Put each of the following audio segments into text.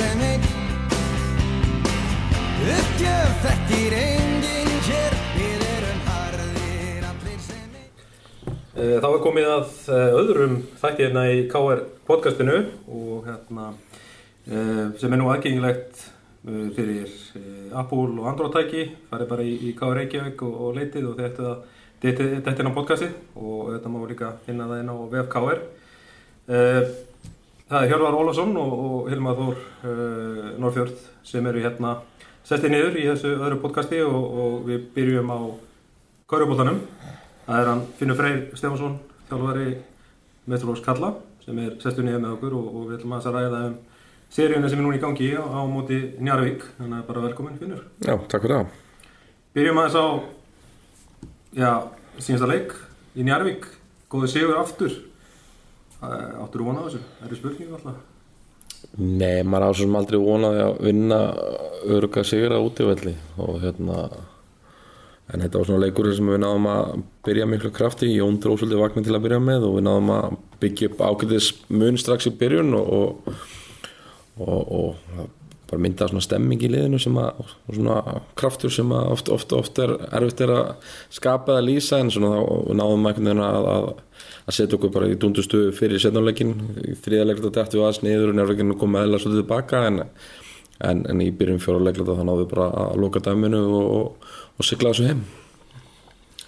sem einn Uppgjöf þekkir enginn hér. Við erum harðir allir sem einn Eh, Þá er komið að eh, öðrum þætti hérna í KR podcastinu og hérna eh, sem er nú aðgengilegt fyrir Apple og Android tæki. Farið bara í, í KR Reykjavík og, og leitið og þetta þetta er á podcasti og þetta má líka finna það inn á VF KR Eh, Það er Hjörvar Ólafsson og, og Hilmar Þór uh, Norrfjörð sem eru hérna sestið niður í þessu öðru podcasti og, og við byrjum á Kaurubóltanum. Það er hann Finnur Freyr Stefansson, þjálfari Metrolóks Kalla sem er sestið niður með okkur og, og við ætlum að ræða um seríuna sem er núna í gangi á, á móti Njarvík. Þannig að bara velkomin Finnur. Já, takk fyrir það. Byrjum aðeins á já, síðasta leik í Njarvík. Góði sigur aftur. Eh, Áttur þú vona á þessu? Það eru spurningu alltaf. Nei, maður á svo sem aldrei vonaði að vinna öruga sigra útivelli og hérna en þetta var svona leikur sem við náðum að byrja miklu krafti, Jón dróð svolítið vagnin til að byrja með og við náðum að byggja upp ágætis mun strax í byrjun og, og, og, og það bara mynda svona stemming í liðinu sem að, og svona kraftur sem að oft, oft, oft er erfitt er að skapa eða lýsa en svona þá náðum við einhvern veginn að, að að setja okkur bara í dundustu fyrir setnáleikin í þriðarleikla dættu við aðeins niður og nefnleikinu kom meðlega svolítið tilbaka en, en, en í byrjun fjóruleikla þá náðum við bara að loka dæminu og, og, og sigla þessu heim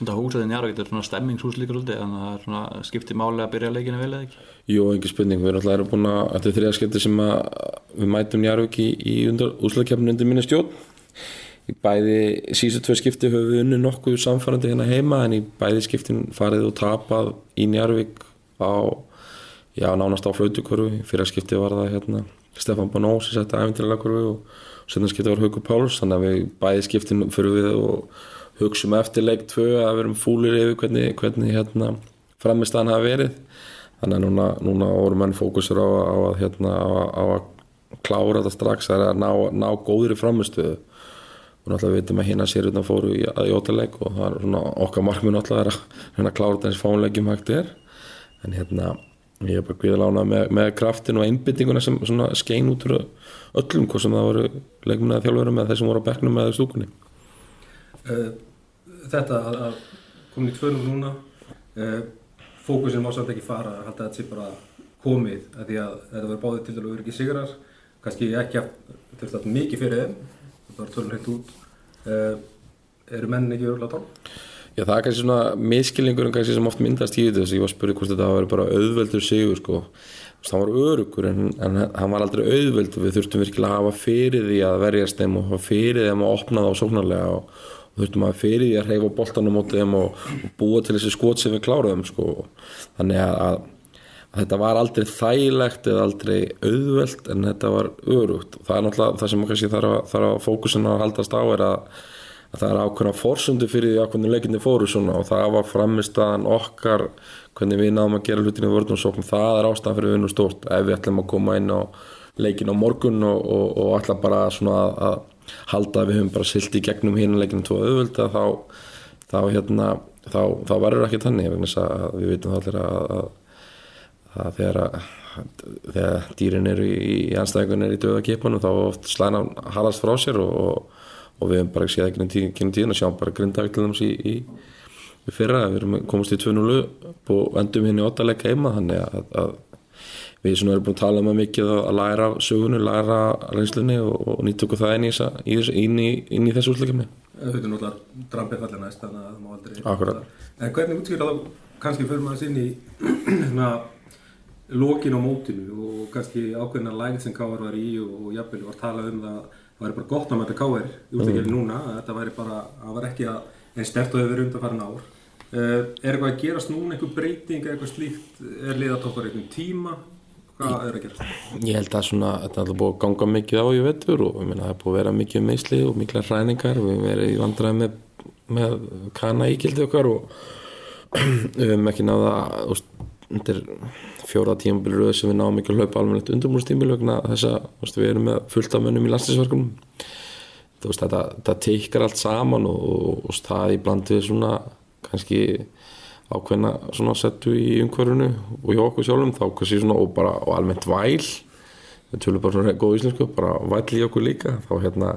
Þetta húsið í Njarvík er svona stemmingshús líka svolítið þannig að það er svona skipti máli að byrja leikinu vel eða ekki? Jú, ekki spurning, við erum alltaf búin að þetta er þriðarskipti sem að við mætum Njarvík í, í úslagkjafninu undir minni stjórn. Bæði síðustu tvei skipti höfum við unni nokkuð samfærandi hérna heima en í bæði skiptin farið og tapað í Njarvík á já, nánast á flautukörfu. Fyrir skipti var það hérna Stefan Bonó sem setti æfintilega körfu og setna skipti var Haukur Páls. Þannig að við bæði skiptin fyrir við og hugsaum eftir leik 2 að við erum fúlir yfir hvernig, hvernig hérna framistæðan hafa verið. Þannig að núna, núna voru menn fókusur á, á, að, hérna, á, á að klára þetta strax að ná, ná góðri framistöðu og náttúrulega veitum að hérna sér utan fóru í, í ótaleg og það er svona okkar markmið náttúrulega að hérna klára þetta eins fánlegjum hægt er. En hérna ég er bara gríðalána með, með kraftin og einbyttinguna sem skein út úr öllum hvað sem það voru leikmunnaði þjálfurum eða þeir sem voru á bekknum eða stúkunni þetta að, komin í tvönum núna uh, fókusin má samt ekki fara að halda þetta sé bara komið að því að þetta verður báðið til dælu ekki sigrar. Kannski ekki að þurft að mikið fyrir þeim þetta var tölun hreitt út. Uh, eru menn ekki örgulega tón? Já það er kannski svona miskilningur kannski sem oft myndast í þessu. Ég var að spyrja hvort þetta verið bara auðveldur sigur sko. Það var örugur en, en hann var aldrei auðveldur. Við þurftum virkilega að hafa fyrir því að verjast þeim og fyrir þeim að opna þá sóknarlega og og þurftum að fyrir því að hreyfa boltanum mótið þeim og, og búa til þessi skot sem við kláruðum sko. þannig að, að, að þetta var aldrei þægilegt eða aldrei auðvelt en þetta var örugt og það er náttúrulega það sem kannski þarf að, þarf að fókusin að haldast á er að, að það er ákveðna fórsundu fyrir því að hvernig leikinni fóru svona og það var framistaðan okkar hvernig við náðum að gera hlutinu vörðum sóknum það er ástæðan fyrir vinnum stórt ef við ætlum að koma inn á leikin á morgun og, og, og halda að við höfum bara silt í gegnum hinuleikinu tvo auðvölda þá, þá, hérna, þá, þá verður ekki tannig við veitum allir að, að, að þegar, þegar dýrin eru í, anstæðingun er í döða kipunum þá oft slæna halast frá sér og, og, og við höfum bara ekki séð ekki genið tíðin að sjá bara þess í, í, í fyrra við erum komast í 2-0 og endum henni óttalega heima þannig að, að við svona erum búin að tala um að mikið að læra sögunu, læra reynslunni og, og nýtt okkur það inn í, í, í, í þessu útlökjumni Við veitum náttúrulega drampið fallir næst þannig að það má aldrei Akkurat. En hvernig útskýra þá kannski fyrir maður sinni svona lokin á mótinu og kannski ákveðna lægð sem Káar var í og, og jafnvel var talað um það það væri bara gott að mæta Káar í útlökjumni mm. núna þetta væri bara, það var ekki að einn stert og hefur undan farin ár. Uh, Er eitthvað að gerast núna, einhver breyting eitthvað slíkt, er liðatoppar einhvern tíma hvað er að gera? Ég held að svona, þetta er alltaf búið að ganga mikið á í vettur og meina, það er búið að vera mikið meðsli og mikla hræningar við hefum verið í vandræði með, með kana íkildi okkar og við hefum ekki náða undir fjóra tímabiliröðu sem við náðum ekki að hlaupa alveg undirmúrstímil vegna þess að við erum með fullt af mönnum í landslýsverkunum þetta, þetta teikar allt saman og, og, og það í bland við svona kannski ákveðna svona settu í umhverfunu og hjá okkur sjálfum þá kannski svona og bara og almennt væl. Við tölum bara svona góð íslensku bara væll í okkur líka. Þá hérna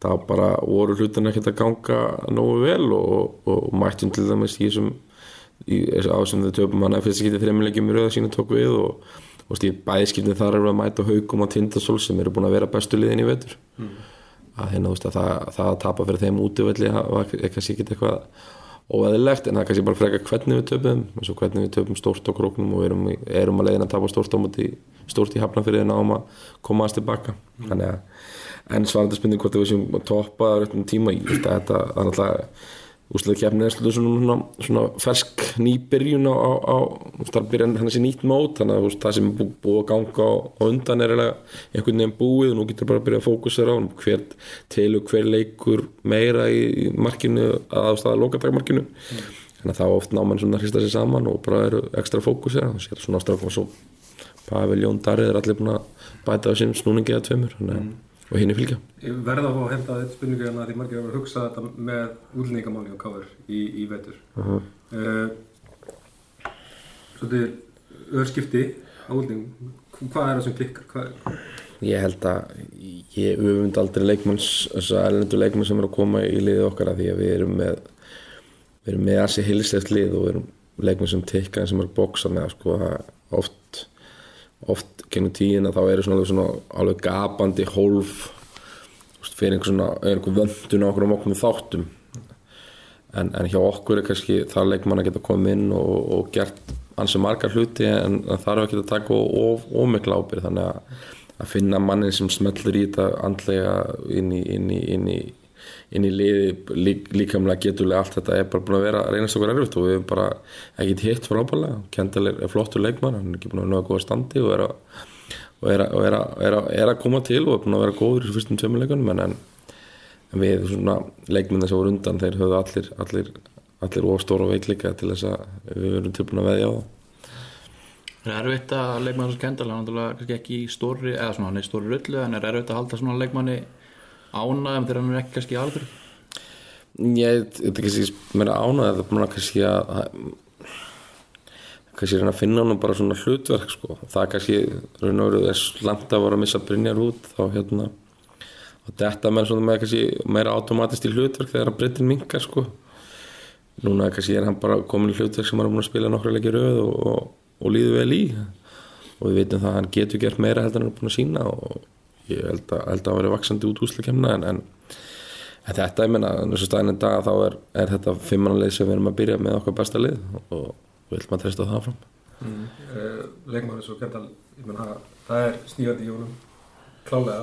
þá bara voru hlutin ekkert að ganga nógu vel og, og, og mættum til dæmis í þessum í þessu ásum þau töpum hann að fyrst skiptið þremmilegjum í rauða sína tók við og, og stíð bæðskiptið þar eru að mæta haugum og tindasól sem eru búin að vera bestu liðin í vetur. Að hérna þú veist að það, það að tapa fyrir þeim útivelli var kannski ekki eitthvað óeðilegt en það er kannski bara freka hvernig við töpum eins og hvernig við töpum stórt á króknum og erum, erum að leiðin að tapa stórt á móti stórt í hafna fyrir þeirna ám að koma aðeins tilbaka. Að en svarandi spurning hvort við séum að toppa á réttum tíma að þetta það er náttúrulega úslega kefni er svona, svona, svona fersk nýbyrjun á, á, á það hann þessi nýtt mót þannig að það sem er bú, búið að ganga á, á undan er einhvern veginn búið og nú getur bara að byrja að fókusera á hver til og hver leikur meira í markinu að ástæða lokatakmarkinu þannig að þá oft ná mann svona að hrista sér saman og bara eru ekstra fókusera og sér svona ástæða svo Pavel Jón Darrið er allir búin að bæta á sín snúningi eða tveimur þannig að og hinn er fylgja Ég verða að fá að henda þetta spurningu hérna því margir hafa hugsað þetta með útlendingamáli og káður í, í vetur. Uh -huh. Svolítið örskipti á útlendingum. Hvað er það sem klikkar? Hvað... ég held að ég öfund aldrei leikmanns þess að ellendur leikmann sem er að koma í liðið okkar að því að við erum með við erum með þessi hilseft lið og við erum leikmann sem tikka sem er að bóksa með sko, oft oft gennum tíðina þá eru svona, svona alveg gapandi hólf fyrir einhver er vöndun á okkur um okkur þáttum. En, en hjá okkur er kannski það leikmann að geta komið inn og, og gert ansi margar hluti en það þarf ekki að taka ómikla ábyrð þannig að, að finna mannin sem smellur í þetta andlega inn í, inn í, inn í, inn í liði lík, líkamlega geturlega allt þetta er bara búin að vera reynast okkur erfitt og við hefum bara ekkert hitt frábælega Kendall er flottur leikmann, hann er ekki búin að að góða standi og er að, og er að, og er að, er að, er koma til og er búin að vera góður í fyrstum tveimileikunum en, en við svona leikminna sem voru undan þeir höfðu allir allir, allir ofstóra veikleika til þess að við verum tilbúin að veðja á það. Það er erfitt að leikmann sem Kendall, hann er náttúrulega ekki í stóri, eða svona hann er í stóri rullu, en er erfitt að halda svona leikmanni ánægum þegar hann er ekki kannski alveg. Ég, þetta er kannski meira ánægð, það er kannski að kannski reyna að finna hann bara svona hlutverk sko. það er kannski raun og veru langt að vera að missa Brynjar út þá hérna og þetta með svona með kannski meira automatist í hlutverk þegar að Brynjar minkar sko núna kannski er hann bara komin í hlutverk sem hann er búin að spila nokkru leikir rauð og, og, og líður vel í og við veitum það að hann getur gert meira heldur en hann er búin að sína og ég held að, held að hann veri vaksandi út úsleikemna en, en, en þetta, ég menna, þessu staðin en dag þá er, er þetta fimmananlið sem við erum að byrja með okkar besta lið og við viljum að treysta það fram Mm. Uh, leikmann eins og Kendall, ég menn það, það er stígandi í honum, klálega.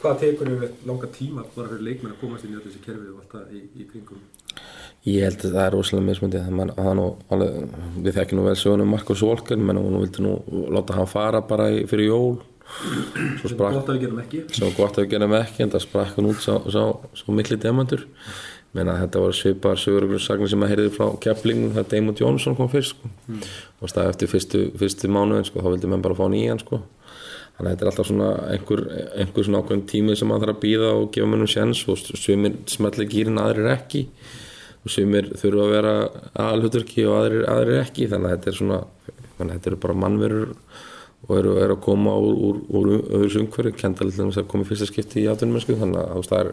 Hvað tekur við langa tíma bara fyrir leikmenn að komast inn í þessi kerfi og allt það í, í kringum? Ég held að það er rosalega mismundið það við þekkjum nú vel söguna Markus Volken, menn hún vildi nú láta hann fara bara í, fyrir jól svo sprakk gott að við gerum ekki. var gott að við gerum ekki en það sprakk hann út sá, sá, svo mikli demantur menna þetta var svipaðar söguruglunssagnir sem að heyrði frá Kepling þegar Damon Johnson kom fyrst sko. og staði eftir fyrstu, fyrstu mánuðin sko, þá vildi menn bara fá nýjan sko. þannig að þetta er alltaf svona einhver, einhver svona ákveðin tími sem maður þarf að býða og gefa mönnum sjens og sumir smelli gýrin aðrir ekki og sumir þurfa að vera aðalhuturki og aðrir, aðrir ekki þannig að þetta er svona þetta eru bara mannverur og eru, eru að koma úr, úr, úr öðru umhverju kenda alltaf að koma í fyrsta skipti í atvinnum þannig að það er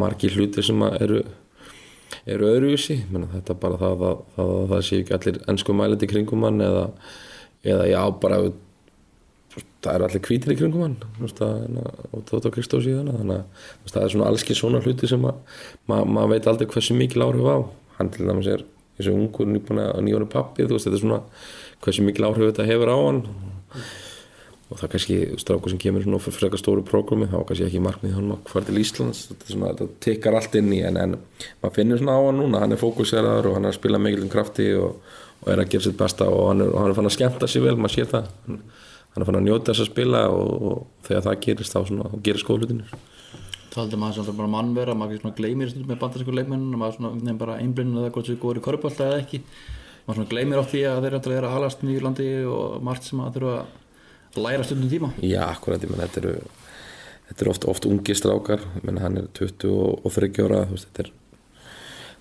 margir hlutir sem eru eru öðruvísi, þetta er bara það að það, það, það sé ekki allir ennsku mælandi kringum hann eða, eða já bara það eru allir hvítir í kringum hann það, og Tóta Kristó síðan þannig að það er svona allski svona hluti sem að maður ma veit aldrei hversu mikil áhrif á. Hann til dæmis er þessu ungur nýjónu pappi þú veist, þetta er svona hversu mikil áhrif þetta hefur á hann og það er kannski strákur sem kemur svona fyrir eitthvað stóru prógrami þá er kannski ekki markmið hann að fara til Íslands. Þetta, svona, þetta tikkar allt inn í en, en maður finnir svona á hann núna, hann er fókuseraður og hann er að spila mikilum krafti og, og er að gera sitt besta og hann er, og hann er fann að skemmta sér vel, maður sér það. Hann, hann er fann að njóta þess að spila og, og þegar það gerist þá svona, gerist skóðlutinir Taldi maður sem bara mannvera, maður ekki svona gleymir með bandarsku leikmenninu, maður svona nefn bara einblinn eða hvort maður svona gleymir oft því að þeir eru að alast nýju landi og margt sem að þurfa að læra stundum tíma. Já, akkurat, ég menn þetta eru þetta eru oft, oft ungi strákar menn hann er 20 og 30 ára þetta er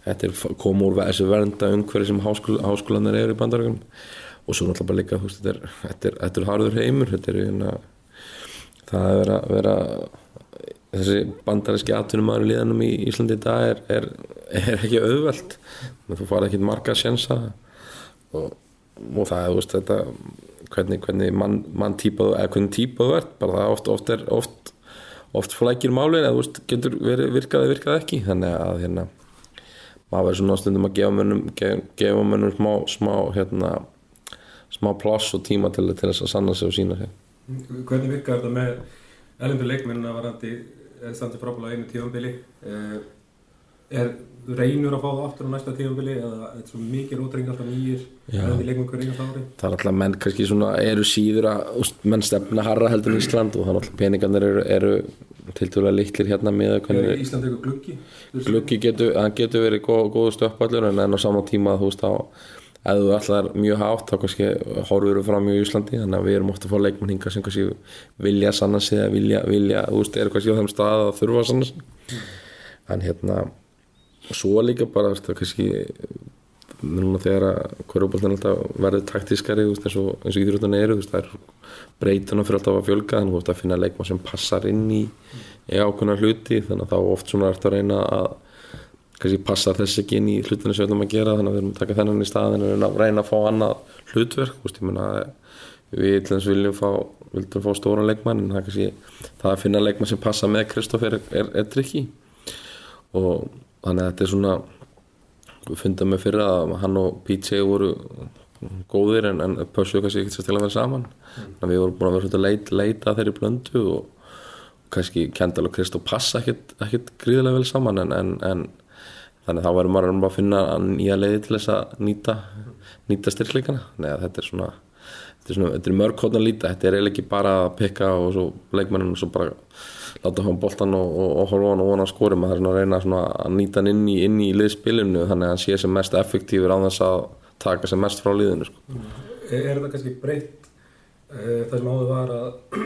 þetta er koma úr þessu vernda umhverfi sem háskóla, háskólanir eru í bandarækjum og svo náttúrulega bara líka þetta er, þetta er, þetta er harður heimur þetta er, hérna, það er vera, vera þessi bandaríski atvinnumæður í liðanum í Íslandi í dag er, er, er ekki auðvelt. Þú fara ekki marga sjensa og, og það er þú veist þetta hvernig, hvernig mann man típa eða hvernig típa þú ert bara það oft, oft er oft, oft flækir málin eða þú veist getur verið virkað eða virkað ekki. Þannig að hérna maður verður svona stundum að gefa mönnum gefa, gefa mönnum smá, smá hérna smá pláss og tíma til, til þess að sanna sig og sína sig. Hvernig virkar þetta með erlendur leikmennina varandi er standið frábæla einu tíðanbili er þú reynur að fá það aftur á næsta tíðanbili eða er þetta svo mikið rótring alltaf nýjir Já. erlendir leikmenn hver einast ári það er alltaf menn kannski svona eru síður að menn stefna harra heldur en Ísland og þannig að peningarnir eru, eru til dæla litlir hérna með Er hvernig Ísland eitthvað gluggi? gluggi getur, getur verið góð, góðu stöppallur en á saman tíma þú veist á ef þú ætlar mjög hátt þá kannski horfur við fram í Íslandi þannig að við erum ofta að fá leikmenn hinga sem kannski vilja sanna sig eða vilja, vilja þú veist, eru kannski á þeim stað að þurfa að sanna sig en hérna svo líka bara, þú veist, það kannski núna þegar að hverjubóltan alltaf verður taktískari eins og, íþróttan eru þú veist, það er breytuna fyrir alltaf að fjölga þannig að þú veist að finna leikmann sem passar inn í ákveðna hluti þannig að þá oft svona ertu að reyna að kannski passar þess ekki inn í hlutinu sem við ætlum að gera þannig að við erum að taka þennan í staðin og reyna, reyna að fá annað hlutverk þú veist, ég meina við til þess viljum fá, vildum fá stóran leikmann en það er kannski það að finna leikmann sem passa með Kristoffer er, er, er trikki og þannig að þetta er svona við fundum með fyrir að hann og PJ voru góðir en, en pössuðu kannski ekkert sérstaklega vel saman. Þannig að við vorum búin að vera svolítið að leita, að þeirri blöndu og kannski Kendall og Kristof passa ekkert, gríðilega vel saman en, en, en þannig að þá verður maður að finna nýja leiði til þess að nýta, nýta styrkleikana. Að þetta er svona þetta er, svona, þetta er mörg hóttan líta, þetta er eiginlega ekki bara að pikka og svo leikmennum og svo bara láta hann boltan og, og, og horfa hann og vona að skori maður þarf svona að reyna svona að nýta hann inn í, inn í liðspilinu þannig að hann sé sem mest effektífur á þess að taka sem mest frá liðinu sko. Er, er þetta kannski breytt uh, það sem áður var að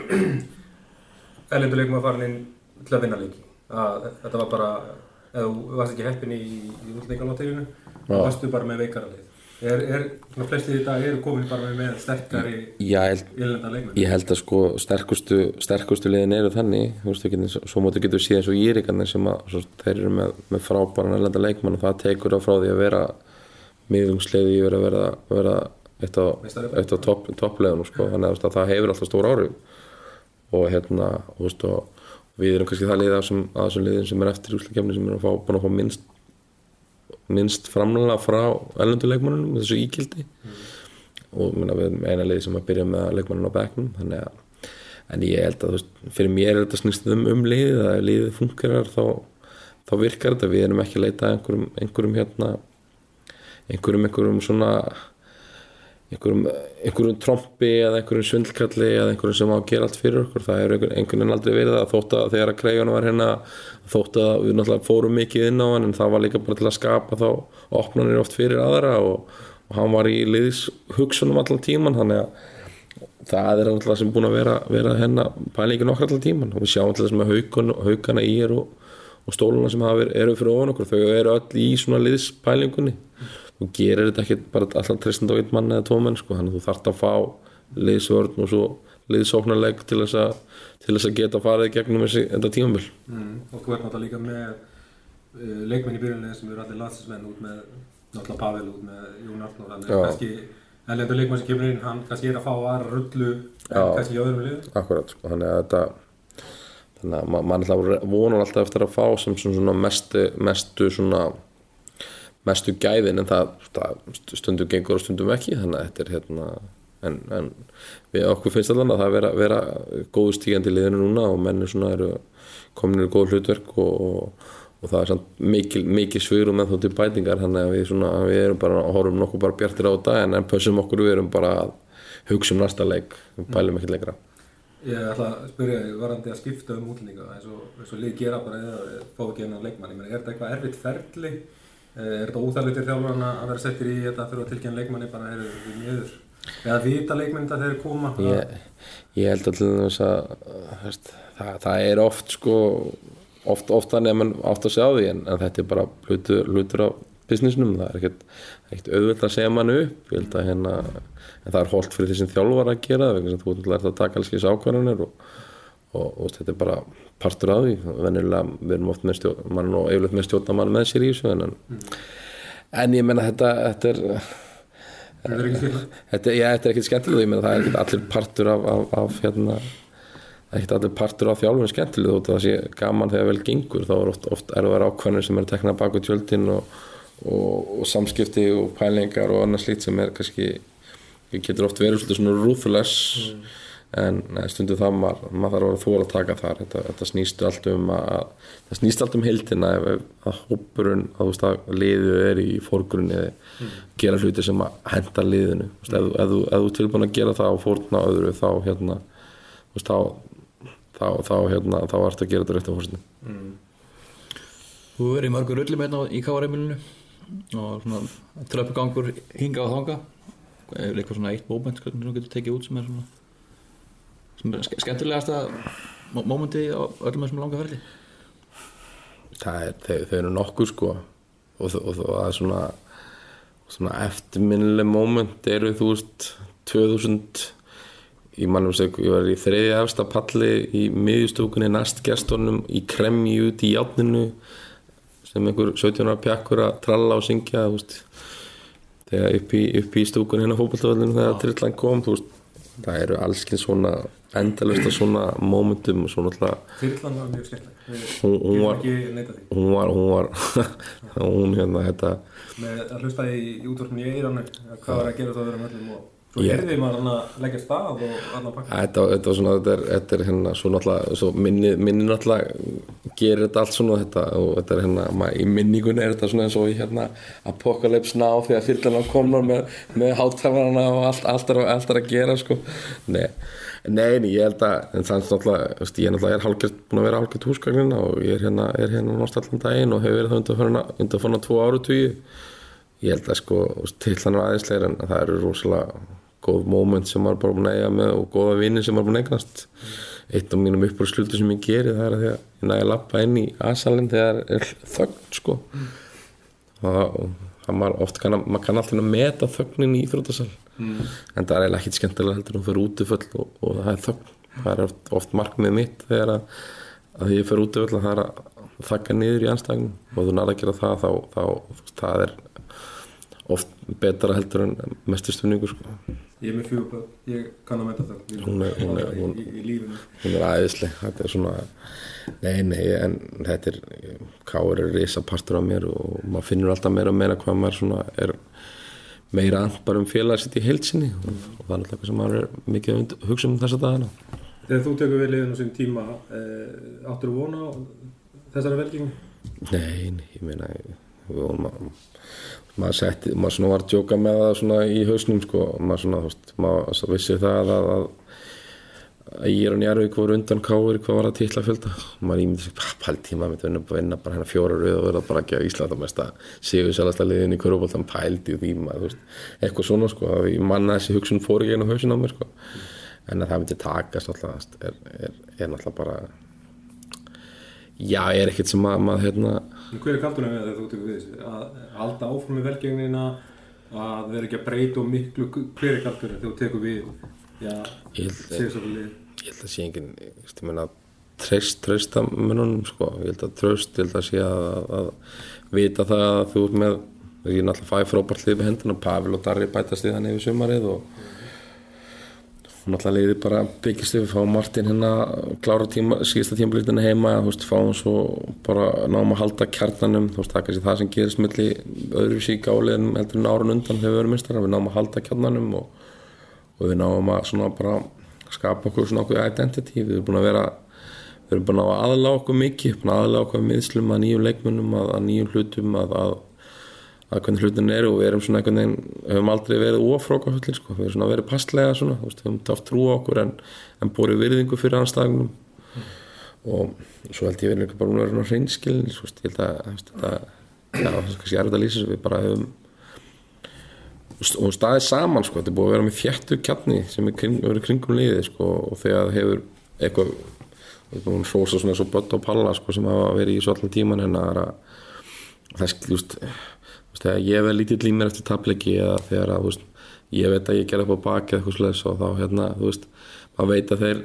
erlendur leikum var farin inn til að vinna leiki? Að þetta var bara eða þú varst ekki heppin í, þá varstu bara með veikara leið er, er svona flestið í dag eru komin bara með, sterkari ylenda leikmenn? ég held að sko sterkustu, sterkustu liðin eru þannig þú veist, ekki, svo móti getur síðan svo írikarnir sem að svo, þeir eru með, með frábæran erlenda leikmann og það tekur það frá því að vera miðlungsleiði yfir að vera, vera eitt á, á topp, toppleðunum sko. þannig að, það hefur alltaf stór áhrif. Og hérna þú veist, og við erum kannski það liðið af þessum, liðin sem er eftir úsleikefni sem er að fá, búin að fá minnst minnst framlega frá erlendu leikmannunum með þessu íkildi og minna, við erum eina liði sem að byrja með leikmannun á bekknum þannig að en ég held að veist, fyrir mér er þetta snýst um, um liðið að liðið fungerar þá, þá virkar þetta, við erum ekki að leita einhverjum, einhverjum hérna einhverjum, einhverjum svona einhverjum, einhverjum trompi eða einhverjum svindlkalli eða einhverjum sem á að gera allt fyrir okkur. Það er einhvern, veginn aldrei verið það þótt að þegar að Kreigun var hérna þótt að við náttúrulega fórum mikið inn á hann en það var líka bara til að skapa þá opnanir oft fyrir aðra og, og hann var í liðis hugsunum allan tíman þannig að það er náttúrulega sem búin að vera, vera hennar pælingin okkar allan tíman og við sjáum til þess með haukun, haukana í er og, og stóluna sem eru fyrir ofan okkur. Þau eru öll í svona liðspælingunni þú gerir þetta ekki bara allan tristandi á einn mann eða tvo menn sko, þannig að þú þarft að fá liðsvörn og svo liðsóknarleik til þess að, til þess að geta farið gegnum þessi enda tímamil mm. og þú ert náttúrulega líka með uh, leikmenn í byrjunlega sem eru allir landsinsmenn út með náttúrulega Pavel út með Jón Já. að kannski erlendur leikmenn sem kemur inn hann kannski er að fá aðra rullu en Já. kannski í öðrum liðum akkurat, sko, þannig að þetta þannig að ma- mann alltaf vonar alltaf eftir að fá sem svona mestu, mestu svona mestu gæðin en það, það stundum gengur og stundum ekki þannig að þetta er hérna en, en við okkur finnst allan að það vera, vera góðu stígandi liðinu núna og mennir svona eru komin í góð hlutverk og, og, og það er samt mikil, mikil svýrum með þó til bætingar þannig að við, svona, við erum bara horfum nokkuð bara bjartir á þetta en, en pössum okkur við erum bara að hugsa um næsta leik við pælum ekkert lengra Ég ætla að spyrja þig varandi að skipta um útlendinga eins og, og lið gera bara eða fá ekki hennar leikmann. Ég meina, er þetta eitthvað erfitt ferli? Eh, Er þetta óþærlega til þjálfarna að vera settir í þetta þurfa að tilkynna leikmanni bara er við miður? Eða vita leikmenn þetta þegar koma? ég, ég held að til þess að veist, það, það er oft sko oft, oft þannig að mann átt að segja á því en, en þetta er bara hlutur, hlutur á businessnum, það er ekkert, ekkert auðvitað að segja mann upp að hérna en það er holdt fyrir því sem þjálfar að gera þú ert að taka alls skils ákvarðanir og, og, og þetta er bara partur af því. Venjulega við erum oft með stjórn mann nú yfirleitt með stjórnamann með sér í þessu en, en ég menna þetta, þetta er er þetta, er ekkert skemmtileg það er ekkert allir partur af, af, af hérna er ekkert allir partur af þjálfun skemmtileg. Þótt að það sé gaman þegar vel gengur þá er oft, oft erfar ákvæmur sem er teknað baku tjöldin og, og, og samskipti og pælingar og annað slíkt sem er kannski getur oft verið svona ruthless en nei, stundum það maður, maður þarf að vera þóla að taka þar. Þetta, þetta snýst allt um að það snýst allt um heildina. Ef, ef að hópurinn að, þú veist, að liðið er í fórgrunni gera hluti sem að henda liðinu. Veist, ef, þú- ef, þú- ef þú er tilbúin að gera það og fórna öðru þá hérna veist, þá, þá, þá, hérna, þá ertu að gera þetta rétt á fórstinu Þú verið í mörgur rullum hérna í káareimilinu og svona tröppugangur hinga og þanga eða eitthvað svona eitt moment sem þú getur tekið út sem er svona skemmtilegasta momenti á öllum þessum langa ferli? Það er, þau, þau eru nokkuð sko. Og, og, og það er svona svona eftirminnileg moment eru þú veist 2000 ég mannum seg, ég var í þriðja efsta palli í miðjustúkunni næst gestunum í kremji út í játninu sem einhver 17 ára pjakkur að tralla og syngja veist. Þegar upp í, í stúkunni hérna á fótballtafellinu þegar trillan kom veist það eru allskinn svona endalust af svona momentum og svona alltaf Þyrlan var mjög. Við Hún- hún var- hún var, hún var hún hérna þetta Með að hlusta í, í útvortinu í Eiranu, hvað var að gera það að vera möllum og svo Ég- gerði maður hann að leggja stað og hann að pakka. þetta, þetta var svona, þetta er, þetta er hérna svo náttúrulega, svo minni, minni náttúrulega gerir þetta allt svona þetta og þetta er hérna, maður, í minningunni er þetta svona eins og í hérna Apocalypse Now þegar fyrirlega komnar með, með hátæfarana og allt, allt, er, allt er að gera sko, nei Nei, nei, ég held að, en þannig náttúrulega, ég er náttúrulega hálfgert, búin að vera hálfgert húsgagnina og ég er hérna, er hérna náttúrulega allan daginn og hefur verið það undanfarna, undanfarna tvo ára tugi. Ég held að sko, tillan er aðeinsleir en það eru rosalega góð moment sem maður bara búin að eiga með og góða vinni sem maður búin að eignast. Eitt af mínum uppbúr slutu sem ég geri það er að að ég næði að lappa inn í aðsalinn þegar er þögn, sko. Og það maður oft kann, að- maður kann alltaf meta þögnin í íþrótasal mm. en það er eiginlega ekkit skemmtilega heldur þú fyrir útiföll og, og það er þögn. Það er oft, oft markmið mitt þegar að, að því ég fyrir útiföll að það er að þakka niður í anstæðin og þú nærða að gera það þá, þá veist, það er oft betra heldur en mestu stunningu sko. Ég er með fjöguböð, ég kann að metta það. Ég Hún er- hún er- hún- í, í hún er æðisleg þetta er svona nei, nei, en þetta er káur er risa partur af mér og maður finnur alltaf meira og meira hvað maður svona er meira bara um félag sitt í heilsinni og, og það er alltaf eitthvað sem maður er mikið að und- hugsa um þessa dagana Þegar þú tekur við liðinu sín tíma, eh, áttur þú vona á þessari velgengum? nei, nei, ég meina við vorum að maður setti, maður svona var að djóka með það svona í hausnum sko, maður svona, þú veist, maður vissi það að, að, að ég er á Njarvík voru undan káir, hvað var það titla fjölda? Og maður ímyndi sig, pæl tíma mitt vinna, vinna bara hérna fjóra rauð og verða bara ekki að Íslanda mest að séu sælasta liðin í Köruboltan pældi og því maður, þú veist, eitthvað svona sko, að ég manna þessi hugsun fór ekki einu hausin á mér sko, en að það myndi takast alltaf, er, er, er já, er ekkert sem að maður, hérna Hver er kaldunum við þú tekur við þessu? Að halda áfram með velgengnina, að vera ekki að breyta og miklu, hver er kaldunum þegar þú tekur við, já, sérstaklega ég held að sé engin ég meina treyst, treysta mönnunum sko, ég held að tröst, ég held að sé að, að, vita það að þú ert með ég er náttúrulega fæ frábært lið með hendina. Pavel og Darri bætast í þannig yfir sumarið og náttúrulega liði bara byggist við fá Martin hérna klára tíma, síðasta tímablitina heima þú veist, fáum svo bara náum að halda kjarnanum, þú veist, það er kannski það sem gerist milli öðruvísi í gáliðin heldur en árun undan þegar við erum minnstara, við náum að halda kjarnanum og, og við náum að svona bara skapa okkur svona okkur identity, við erum búin að vera við erum búin að aðla okkur mikið búin að aðla okkur miðslum að nýjum leikmunum að, að nýjum hlutum að, að, að hvernig hlutin eru og við erum svona einhvern veginn höfum aldrei verið ófrákafullir sko. við erum svona verið passlega svona, við höfum taft trú á okkur en, en borið virðingu fyrir anstæðingunum og svo held ég verið líka bara hreinskilin þú veist, ég held að þetta, já, það er kannski erfitt að lýsa við bara höfum og staðið saman sko, þetta er búið að vera með þjættu kjarni sem er kring, kringum liðið sko, og þegar hefur eitthvað að hrósa svona og Bött og Palla sko, sem hafa verið í svo allan tíman er að það er skilust þegar ég veð lítið límir eftir tapleiki eða þegar að veist, ég veit að ég ger upp á baki eitthvað slags og þá hérna þú veist, maður veit að þeir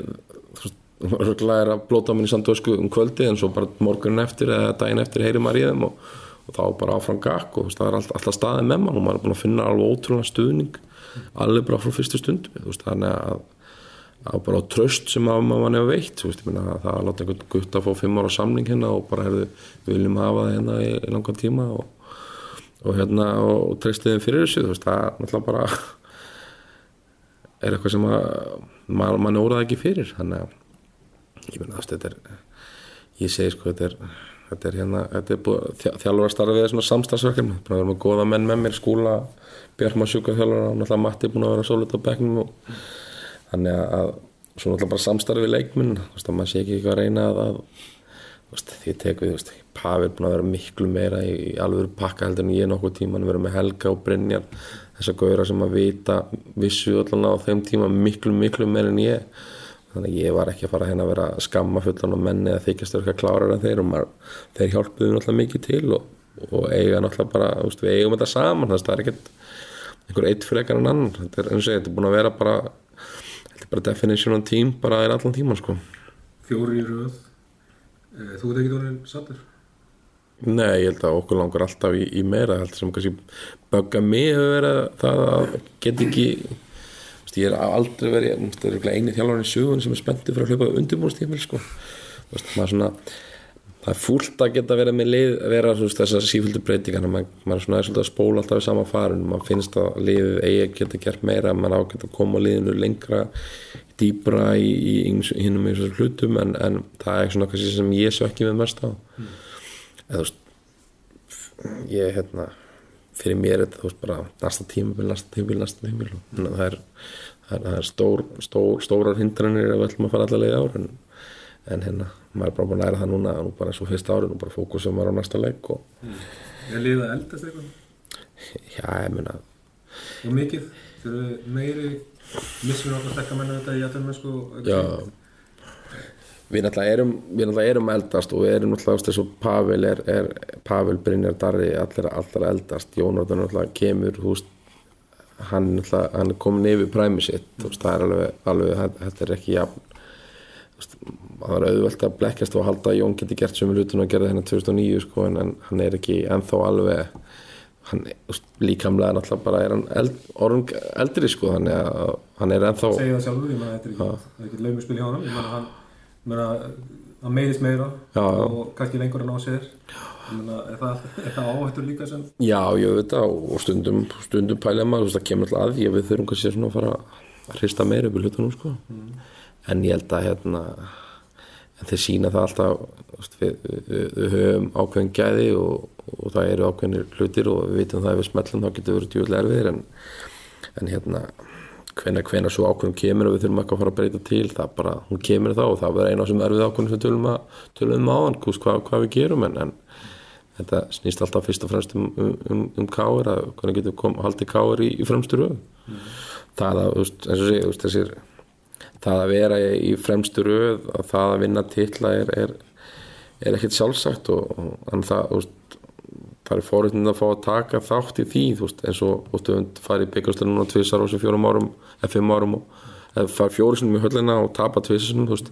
örgulega er að blóta minni samt ösku um kvöldi en svo bara morgunin eftir eða daginn eftir heyri maður í þeim og, og þá bara áfram gakk og veist, það er alltaf, alltaf staðið með mann og maður er búin að finna alveg ótrúlega stuðning alveg bara frá fyrstu stund veist, þannig að, að bara á tröst sem að maður hefur veitt veist, meina, það að láta einhvern gutt að fá fimm ára samning hérna og bara herðu, við viljum hafa það hérna í, í langan tíma og, og hérna og, treysti þeim fyrir þessu veist, það er náttúrulega bara er eitthvað sem að maður, maður óraði ekki fyrir þannig að ég þess þetta er ég segi sko þetta er þetta er hérna, þetta er er svona samstagsverkefni, búin að vera með góða menn með mér skúla, Björnma sjúka þjálfara og náttúrulega Matti búin að vera sólut á bekknum og þannig að, að svo náttúrulega bara samstarfið leikminn maður sé ekki eitthvað að reyna að, að því tek við, veist Pavi er búin að vera miklu meira í, í alvöru pakka heldur en ég nokkuð tíman vera með Helga og Brynjar þess að gauðra sem að vita vissu allan á þeim tíma miklu miklu meira en ég. Þannig að ég var ekki að fara hérna að vera að skamma fullan og menni að þykjast eitthvað klárar en þeir og maður, þeir hjálpuðu náttúrulega mikið til og, og eiga náttúrulega bara veist, við eigum þetta saman, það er ekkert einhver eitt frekar en annan. Þetta er og þetta er búin að vera bara bara definition on team bara er allan tíman sko. Fjóri í röð. Eh, Þú ert ekki orðin sattur? Nei, ég held að okkur langar alltaf í, í meira held sem kannski bögga mig hefur verið það að get ekki þú ég er aldrei verið þú það er eini þjálfarinn í sögun sem er spenntið fyrir að hlaupa undirbúrstímil sko. Þú veist, maður svona það er fúlt að geta verið með lið vera þú veist, þessar síföldu breytingar maður, maður er svona er að spóla alltaf við sama farin maður finnst að liðið eigi að geta gert meira maður á að geta að koma liðinu lengra dýbra í, í, í hinnum í þessum hlutum en, en það er svona kannski sem ég svo ekki með mest á eða þú veist ég hérna fyrir mér er þetta þú veist bara næsta tímabil, næsta tímabil, næsta tímabil þannig að það er, það er, það er stór, stór, stórar hindranir ef við ætlum að fara allar leið ár en, en hérna, maður er bara búin að læra það núna nú bara eins og fyrsta ári, nú bara fókusum maður á næsta leik og Er liðið að eldast eitthvað? já, ég meina Og mikið? Þurfu meiri missur okkar stekka menna þetta í aðtöðum sko? já við náttúrulega erum, við náttúrulega erum að eldast og við erum náttúrulega þess að Pavel er, er Pavel, Brynjar, Darri, allir, allir að eldast Jónardan náttúrulega kemur þú veist, hann, náttúrulega, hann er komin yfir præmi sitt, veist, það er alveg, alveg þetta er ekki jafn það er auðvelt að blekkjast og halda að Jón geti gert sömu hlutun og gerði þennan 2009 sko, en, en hann er ekki ennþá alveg hann, líkamlega náttúrulega bara er hann eld, orðum eldri sko, þannig að hann er ennþá Segja það sjálfur, ég meina þetta er ekki, er laumuspil hjá hann Ég meina hann, ég meina hann meiðist meira Já, og kannski lengur en á sér. Ég meina, er það, er það áhættur líka sem Já, ég veit það og stundum, stundum pælja maður, það kemur alltaf að að við þurfum kannski svona að fara að hrista meira upp í hlutunum, sko. En ég held að, hérna, en þeir sína það alltaf, við, við, við höfum ákveðin gæði og, og það eru ákveðinir hlutir og við vitum það ef við smellum þá getur verið djúvel erfiðir en, en hérna, hvenær, hvenær svo ákveðin kemur og við þurfum eitthvað að fara að breyta til, það bara, hún kemur þá og það verður eina sem erfið ákveðin sem tölum, að, tölum á hann, hvað, hvað við gerum en, en þetta snýst alltaf fyrst og fremst um, um, um, um káir að hvernig getur kom, haldið káir í, í fremstu röð. Það að, eins og sé, þessir það að vera í fremstu röð að það að vinna titla er, er, er ekkert sjálfsagt og, og það, veist það er fórhundin að fá að taka þátt í því veist, eins og þú veist, farið í byggjastölu núna tvisar á þessu fjórum árum eða fimm árum og eða fara fjóru sinum í höllina og tapa veist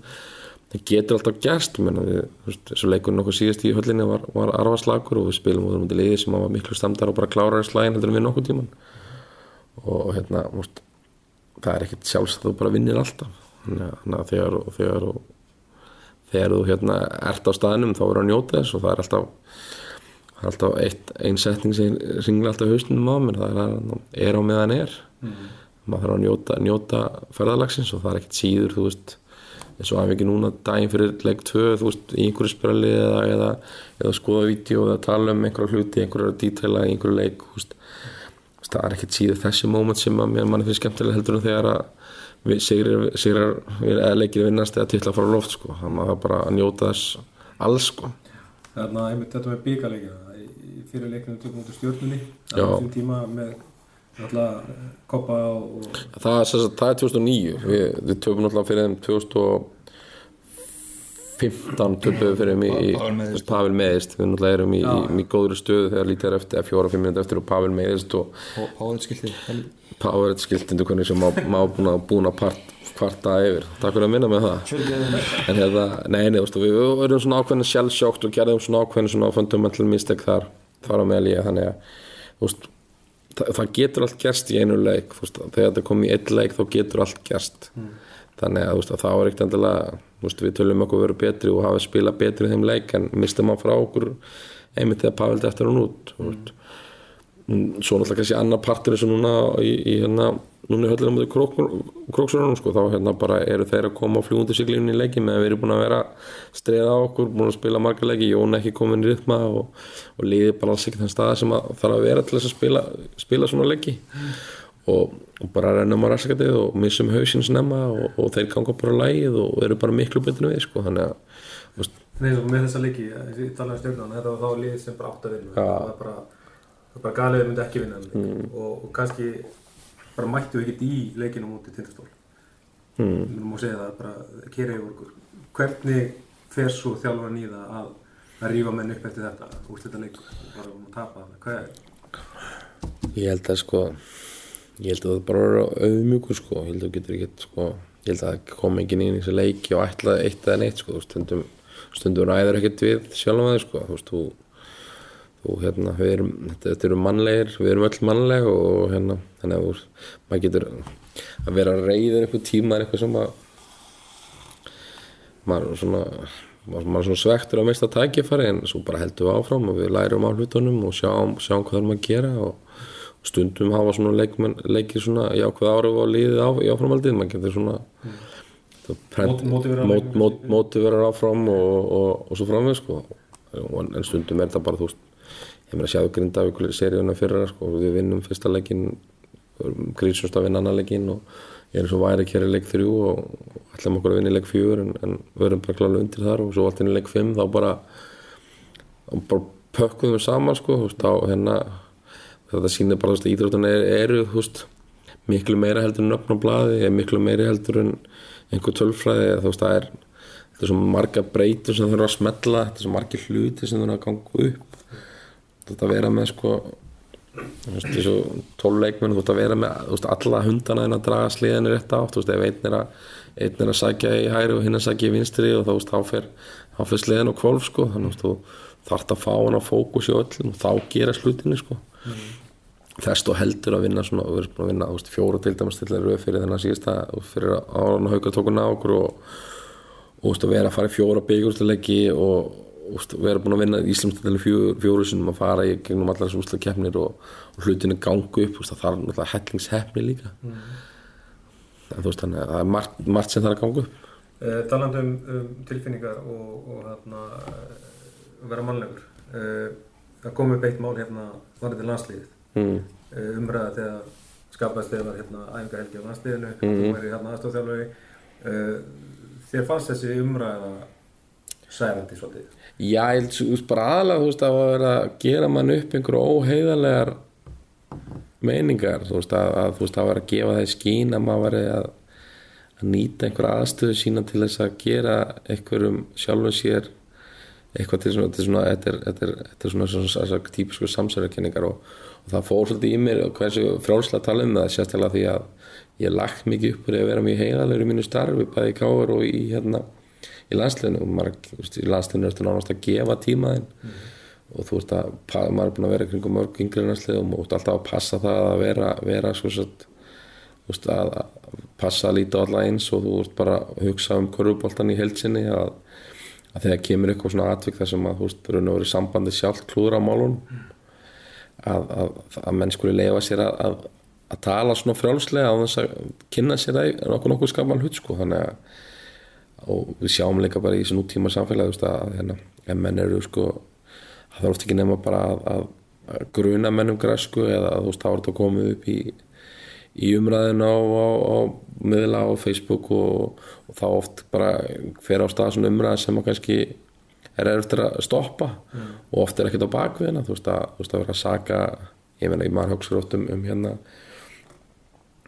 það getur alltaf gerst þessu leikurinn okkur síðast í höllinni var, var arfaslagur og við spilum út um þetta liði sem var miklu stamdar og bara klárar í slægin heldur en við nokkuð tíman og hérna, þú veist það er ekkert sjálfsagt að þú bara vinnir alltaf. Þannig að- þegar þegar þegar þú hérna ert á staðnum þá er að njóta þess og það er alltaf er alltaf eitt, ein setning sem ringla alltaf hausnum á mér það er að er á meðan er. Maður þarf að njóta, njóta ferðalagsins og það er ekkert síður þú veist eins og að við ekki núna daginn fyrir leik 2 þú veist, í einhverju sprelli eða, eða, eða skoða vídeo eða tala um einhverja hluti, einhverja dítæla einhverju leik Þú veist, það er ekkert síður þessi moment sem að mér manni finnst skemmtilega heldur en þegar að við sigrar, sigrar eða leikir vinnast eða titla fara á loft sko, þannig að það er bara að njóta þess alls sko. Þarna, einmitt þetta með byggarleikina í fyrir leikinu tökum út úr stjórnunni á þessum tíma með alltaf koppa og, og það er, það er 2009 við, við töfum náttúrulega fyrir þeim 15 töpuðu fyrir um í, Pavel meðist við náttúrulega erum í, í, í góðri stöðu þegar lítið er eftir fjóra, fimm minúti eftir og Pavel meðist og Pavel skiltindu hvernig sem má, búin að kvarta yfir. Takk fyrir að minna með það. En hérna, nei, nei, þú veist, við erum svona ákveðin sjálfsjókt og gerðum svona ákveðin svona fundamental mistake þar, þar á meðal ég þannig að, veist það, það getur allt gerst í einu leik veist, þegar þetta kom í einn leik þá getur allt gerst þannig að, að það var ekkert endilega við tölum okkur verið betri og hafa spilað betri í þeim leik en mistum hann frá okkur einmitt þegar Pavel eftir hún út Mm, svo náttúrulega kannski annar partur eins og núna í, í hérna, núna í höllina mútið króksurunum sko, þá hérna bara eru þeir að koma á fljúndu siglífni í leiki meðan við erum búin að vera streða á okkur, búin að spila marga leiki Jón ekki komin í rytma og, og liði bara alls ekki þann stað sem að þarf að vera til þess að spila, spila svona leiki og, og bara rennum á raskatið og missum hausinn snemma og, og þeir ganga bara lægið og eru bara miklu en við sko, þannig að veist, Nei, með þessa leiki, ég talaði um stjórnan, þetta var þá lið sem bara átt að vinna. Já. Það var bara, það bara galið að myndi ekki vinna. Mm. Og, og kannski bara mættu ekkert í leikinu mútið tindastól. mm, Við erum að segja það, bara kera yfir okkur. Hvernig fer svo þjálfan í það að, að rífa menn upp eftir þetta, úrslita leikur, og bara um að tapa það? Hvað er? Ég held að sko ég held að það bara er auðmjúkur sko. Ég held að þú getur ekki sko ég held að það kom enginn inn í þessi leiki og ætla eitt eða neitt sko. Stundum, stundum ræður ekkert við sjálfum að þig sko. Þú veist þú, þú hérna við erum þetta, þetta eru mannlegir við erum öll mannleg og hérna þannig að þú, maður getur að vera reyður einhver tíma eitthvað sem að maður er svona maður er svona svektur að mista tækifæri en svo bara heldum við áfram og við lærum á hlutunum og sjáum, sjáum hvað þarfum að gera og stundum hafa svona leikmenn, leikir svona jákvæð áruf á líðið á, í áframaldið maður getur svona það prent- Mót- mótiverar mót- leikmenn. mót- mótiverar áfram og, og, og svo framveg sko. en, stundum er það bara þú veist ég meina sjáðu Grindavíkulir seríuna fyrra sko, við vinnum fyrsta leikin grísumst að vinna annar leikin og ég er svo væri að kæra leik þrjú og og ætlum okkur að vinna í leik fjögur en, en við erum bara klálega undir þar og svo allt inn í leik fimm þá bara, bara pökkum við saman sko, þá hérna þetta sýnir bara þú veist, ídráttan er, eru þú veist, miklu meira heldur en öfn blaði, er miklu meira heldur en einhver tölfræði, þú veist, það er þetta er svo marga breytur sem þurfa að smetla þetta er svo margir hluti sem þurfa að ganga upp. Þetta að vera með sko þú þessu tólf leikmenn þú veist að vera með þú veist, alla hundana en að draga sliðinni rétt átt þú ef einn er að einn er að sækja í hæri og hinn að sækja í vinstri og þá, fer, fer sliðin á kvolf sko, þannig að þú þarft að fá hann á fókus í öllum og þá gera slutinni sko þess og heldur að vinna svona, við erum búin að vinna veist, fjóra til dæmis til rauð fyrir þennan síðasta og fyrir ára hauka tókun á okkur og, og veist, vera að fara í fjóra byggjúrstuleiki og veist, vera búin að vinna Íslandsdæli fjóru, sinum að fara í gegnum allar þessu úsla keppnir og, og hlutinu gangu upp veist, að það er náttúrulega hellingshefni líka. En þú veist þannig að það er margt, margt sem það er að ganga upp. Uh, talandi um, um tilfinningar og, og hérna, vera mannlegur. Uh, það kom upp eitt mál hérna varðið til landsliðið. mm. Uh, umræða þegar skapaðist þegar var hérna æfingahelgi á landsliðinu, Mhm. þú væri hérna aðstofþjálfari. Uh, þér fannst þessi umræða særandi svolítið? Já, ég held veist bara aðalega þú veist að vera að gera mann upp einhverju óheiðarlegar meiningar þú veist að, að þú veist að vera að gefa það í skín að maður veri að, að nýta einhverja aðstöðu sína til þess að gera einhverjum sjálfum sér eitthvað til svona, til svona þetta er, þetta er, þetta er svona, svona, svona, típisku samsæðarkenningar og, og það fór svolítið í mér og hversu frjálslega að tala um það sérstaklega því að ég lagt mikið upp úr að vera mjög heiðalegur í mínu starfi bæði í káur og í hérna í landsliðinu. Og maður, þú í landsliðinu ertu nánast að gefa tímaðinn og þú veist að maður er búin að vera kringum mörg yngri landslið og maður ert alltaf að passa það að vera, vera þú veist að, passa að líta á alla eins og þú ert bara að hugsa um korfuboltan í heilsinni að, að þegar kemur eitthvað svona atvik þar sem að þú veist raun og verið sambandi sjálf klúður á málun að, að, að menn skuli leifa sér að, að, tala svona frjálslega á þess að kynna sér að nokkuð nokkuð skaman hlut sko. Þannig að og við sjáum líka bara í þessu nútíma samfélagi veist, að hérna, en menn eru sko það er oft ekki nema bara að, gruna menn um græsku eða þú veist, þá er þetta komið upp í, í umræðin á, á, á miðla á Facebook og, og þá oft bara fer á stað svona umræð sem að kannski er eftir að stoppa og oft er ekkert á bakviðina þú veist að, þú veist, að vera að saka ég meina, hugsa oft um, hérna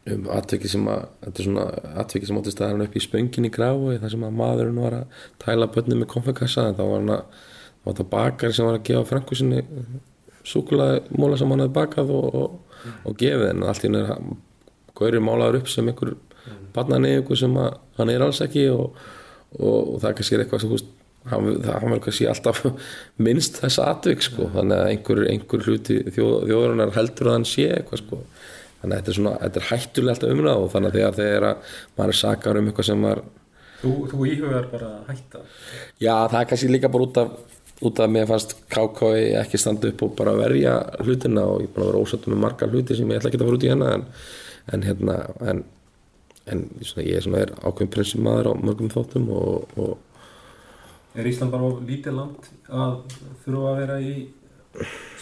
um atveki sem að þetta er svona atveki sem átti staðan upp í spöngin í gráu þar sem að maðurinn var að tæla bönni með konfekassa þá var hann að þá var þetta bakari sem var að gefa frængu sinni súkulaði móla sem hann hefði bakað og, og, og gefið en allt í henni er gaurið málaður upp sem einhver barnani einhver sem að hann er alls ekki og, og, og það kannski er eitthvað sem veist hann, hann verður kannski alltaf minnst þess atvik sko. Þannig að einhver, einhver hluti þjóð, þjóðurinnar heldur að hann sé eitthvað sko. Þannig að þetta er svona, þetta er hættulegt að umræða og þannig að þegar að maður er sakar um eitthvað sem maður Þú, þú íhugar bara að hætta? Já, það er kannski líka bara út af út af mér fannst KK ekki standa upp og bara verja hlutina og ég er búin að vera ósattum með marga hluti sem ég ætla ekki að fara út í hérna en, en hérna en, en svona, ég svona er ákveðin prinsum maður á mörgum þóttum og, og Er Ísland bara of lítið land að þurfa að vera í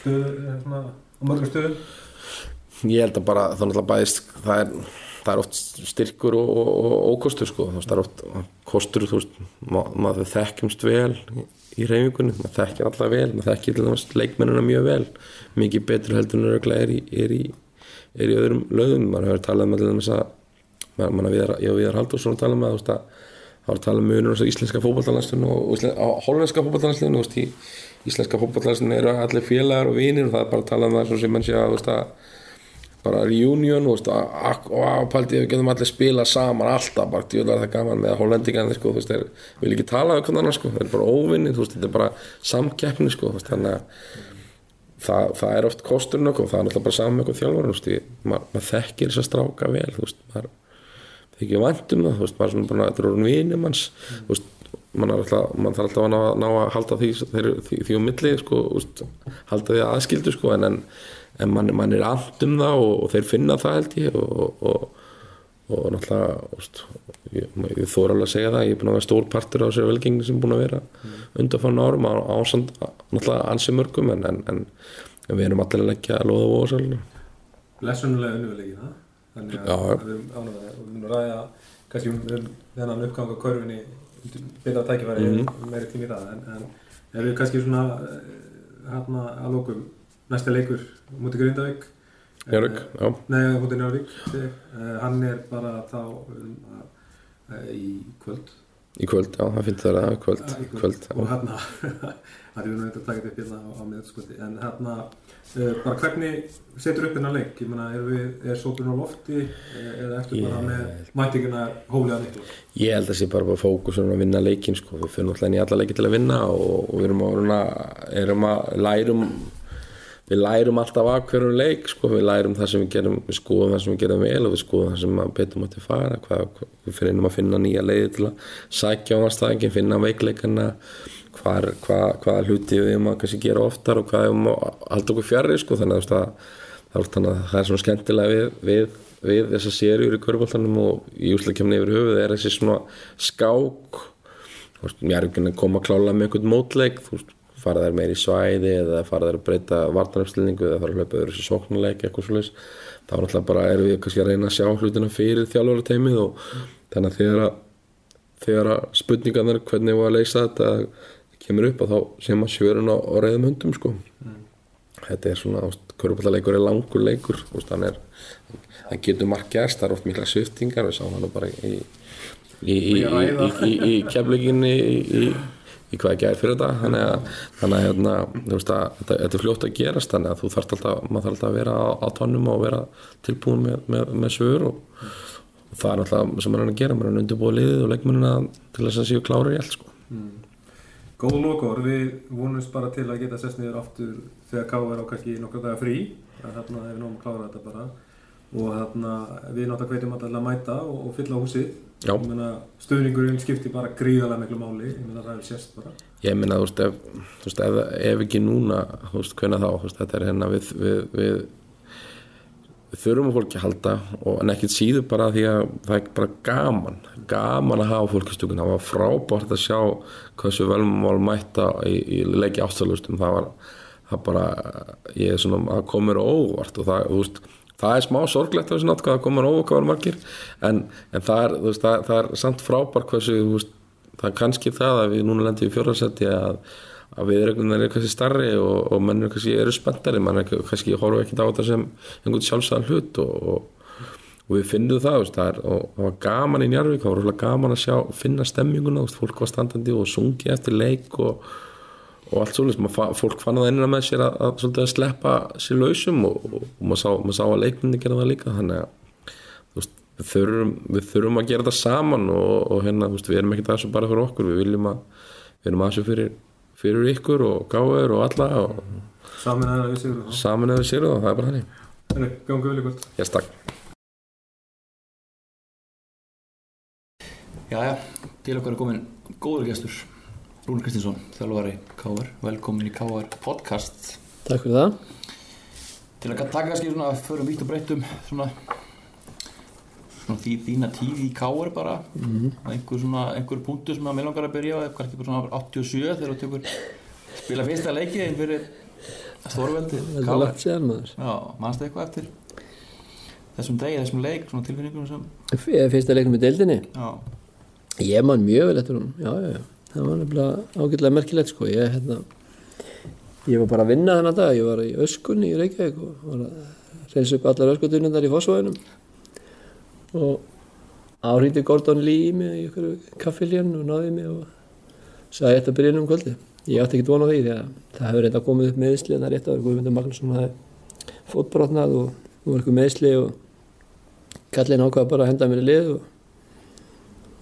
stöður, svona, á mörgum stöðum? ég held að bara þannig að bæðist það er, það er oft styrkur og, og, og ókostur sko, það er oft kostur, þú veist, ma maður þekkjumst vel í, reyfingunni, maður þekkir alla vel, maður þekkir leikmennina mjög vel. Mikið betur heldur en örglega er í, er í, er í öðrum lögum, maður hefur talað með til dæmis að viðar, ég og Viðar Haldursson talað með, þú veist, að það var að tala um munur á íslenska fótballtalanslun og, á þú veist, í íslenska fótballtalanslun eru allir félagar og vinir og það er bara að tala um það sem menn sé að, að bara reunion og við getum allir spila saman alltaf bara djúðlega það gaman með hollendingan sko, þú veist, þeir vil ekki tala um hvernig annar sko, þeir eru bara óvinni, þú veist, þetta er bara samkeppni sko, þannig að það, það er oft kosturinn okkur og það er náttúrulega bara saman með okkur þjálfur, maður, maður þekkir þess að stráka vel, veist, maður þykir vænt um það, veist, maður er svona bara, þetta er orðin vinum hans, alltaf, mann þarf alltaf að ná, ná að halda því, því, því, því um milli, sko, veist, halda því aðskildu, sko, en, en en mann, mann er allt um það og, og þeir finna það held ég og, og, og náttúrulega úst, ég, ég þóra alveg að segja það ég er búin að vera stór partur á sér velgengni sem er búin að vera mm. undanfann árum á ásand náttúrulega ansi mörgum en, en, en, en við erum allir að leggja að loða og ósal Lesunulega unnveðlegin, það? Þannig að við erum ánægða og við erum að ræða kannski um, þennan uppgang á körfinni byrja að tækifæri Mhm. meiri tími í það en, en erum við kannski svona eh, hérna að lókum næsta leikur mútið Grindavík Eh, já, Nei, mútið Njörgvík uh, hann er bara þá um, uh, í kvöld. Í kvöld, já, það finnst það að kvöld, í kvöld, og já. hérna það er eitthvað að taka þetta upp hérna á, á miðutskvöldi en hérna bara hvernig setur upp þennan leik? Ég meina er, við, er sóturinn á lofti eh, eða ertu bara með mætinguna hólega miklu Ég held að sé bara bara fókusun að vinna leikin sko. við fyrir náttúrulega inn í alla leiki til að vinna og, og við erum að, erum að lærum við lærum alltaf af hverjum leik sko. við lærum það sem við gerum við skoðum það sem við gerum vel og við skoðum það sem að betur mátti fara hvað, hvað, við fyrir einum að finna nýja leiði til að sækja á næstæðingin, finna veikleikana hvar, hvað, hvaða hluti við erum að kannski gera oftar og hvað erum að halda okkur fjarrir sko. þannig að, að, að, að það er svona skemmtilega við, við, við þessa sériur í körbóltanum og í úslakefni yfir höfuð er þessi svona skák mér er ekki að koma að klála með einhvern mótleik þú veist, fara þær meir í svæði eða fara þær að breyta vartanarfstilningu eða fara að hlaupa öðru sóknuleik eitthvað svoleiðis. Þá er náttúrulega bara erum við kannski að reyna að sjá hlutina fyrir þjálfara teimið og þannig að þegar að þegar að spurningarnar hvernig við að leysa þetta kemur upp að þá sem að sjörun á, reyðum hundum sko. Þetta er svona, köruballaleikur er langur leikur veist, hann er það getur margt gerst, það er oft mikla sviftingar við sáum hann bara í í, í, í, í, í, í í, hvað ekki er fyrir þetta. Þannig að, þannig að hérna, veist að þetta, þetta er fljótt að gerast þannig að þú þarf alltaf, alltaf að vera á, á tónum og vera tilbúin með, með, með svör og, og það er alltaf sem maður er að gera, maður er að undirbúa liðið og leikmennina til þess að séu klárir í allt sko. Góð lokor, við vonumst bara til að geta sest niður aftur þegar K er á kannski nokkra daga frí að þarna ef við náum að klára þetta bara. Og þarna við náttúrulega hvetjum alltaf að mæta og, og fylla húsið Meina, stuðningurinn skiptir bara gríðarlega miklu máli. Ég meina það er sérst bara. Ég minna, þú veist, ef, þú veist ef, ef ekki núna, þú veist, hvenær þá? Veist, þetta er hérna við, við, við við þurfum að fólki að halda og en ekkert síður bara því að það er bara gaman gaman að hafa fólkistúkun það var frábært að sjá hversu vel maður mætta í, í leiki ástæðlustum það var það bara ég er svona að á óvart og það, þú veist, það er smá sorglegt þessu nátt hvað á óvart hvað var margir. En, en það, er, veist, það, það er samt frábært hversu veist, það er kannski það að við núna lendum í fjórðarsetti að að viðregnum er kannski starri og, og menn er kannski eru spenntari, mann er kannski horfa ekki á þetta sem einhvern sjálfsæðan hlut og, og, og við finnum það, veist, það, er, og það var gaman í Njarvík, það var gaman að sjá finna stemminguna, fólk var standandi og sungi eftir leik og, og allt svolítið, fólk fann það einina með sér að, að, svolítið að sleppa sér lausum og, og, og maður, sá, maður sá að leikmyndi gera það líka. Þannig að veist, við, þurfum, við þurfum að gera það saman og hérna, veist, við erum ekki það sem bara fyrir okkur. Við viljum að, við erum aðsum fyrir, fyrir ykkur og gáður og alla og Samin að við séum saman ef við sérum það, það er bara þannig. Þannig, gangi vel í kvöld. Yes, takk. Jæja, til okkar er komin góður gestur Rúnar Kristinsson, þjálfari K.R. Velkomin í K.R. podcast Takk fyrir það. Til að taka kannski svona, förum vítt og breyttum svona, svona því þína tíð í K.R. bara Mhm. og einhver svona, einhver punktu sem að mér langar að byrja kannski bara svona 87 þegar þú tekur spila fyrsta leikið einn fyrir maður. Já, mannstu eitthvað eftir þessum degi, þessum leik, svona tilfinningunum sem Fyrsta leiknum í deildinni. Já, Ég man mjög vel eftir hún. Já, já, já. Það var nefnilega ágætlega merkilegt sko. Ég, hérna, ég var bara að vinna þennan dag. Ég var í öskunni í Reykjavík og var að reynsa upp allar öskutunindar í fósvæðinum. Og áhrýndi Gordon Lee í mig í ykkur kaffiljan og náði mig og sagði byrja inn um kvöldi. Ég átti ekki dvona því því að það hefur reynda komið upp meðisli en það er rétt að Guðmundur Magnússon hafði fótbrotnað og nú var eitthvað meðisli og kallin ákvaða bara að henda mér í lið og,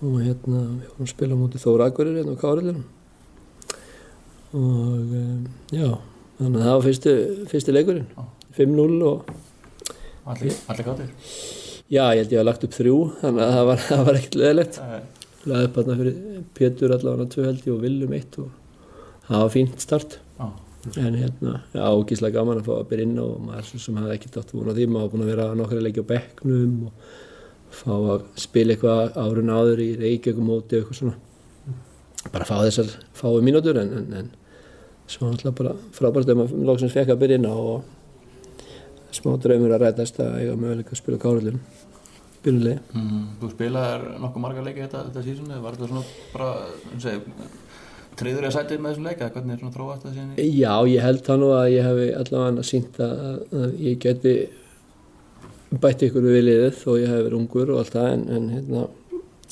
og hérna við vorum að spila móti Þóra Akverir hérna á Kárillinu og um, já þannig að það var fyrsti, fyrsti leikurinn. 5-0 og allir, allir gáttir? Já ég held ég að lagt upp þrjú þannig að það var, var ekkert leðilegt lagði upp hérna fyrir Pétur allavega tvö held ég og Willum eitt og það var fínt start. Já, en hérna, já, ógíslega gaman að fá að byrja inn og maður sem hafði ekkert átt að vona því maður var búin að vera nokkri leiki á bekknum og fá að spila eitthvað árun áður í reykjökum móti og eitthvað svona. Bara fá þessar fáu mínútur en, en, en svo náttúrulega bara frábært að maður lóksins fekk að byrja inn á og smá draumur að rætast að eiga möguleika að spila kárlun byrjunlegi mm, þú spilaðir nokkuð marga leiki þetta, þetta sísón eða var þetta svona bara, um segi, treyður ég að sætið með þessum leika, hvernig er svona þróast það síðan? Já, ég held það nú að ég hef allavega sínt að, að ég geti bætt ykkur við liðið þó ég hef verið ungur og allt það en, en hérna,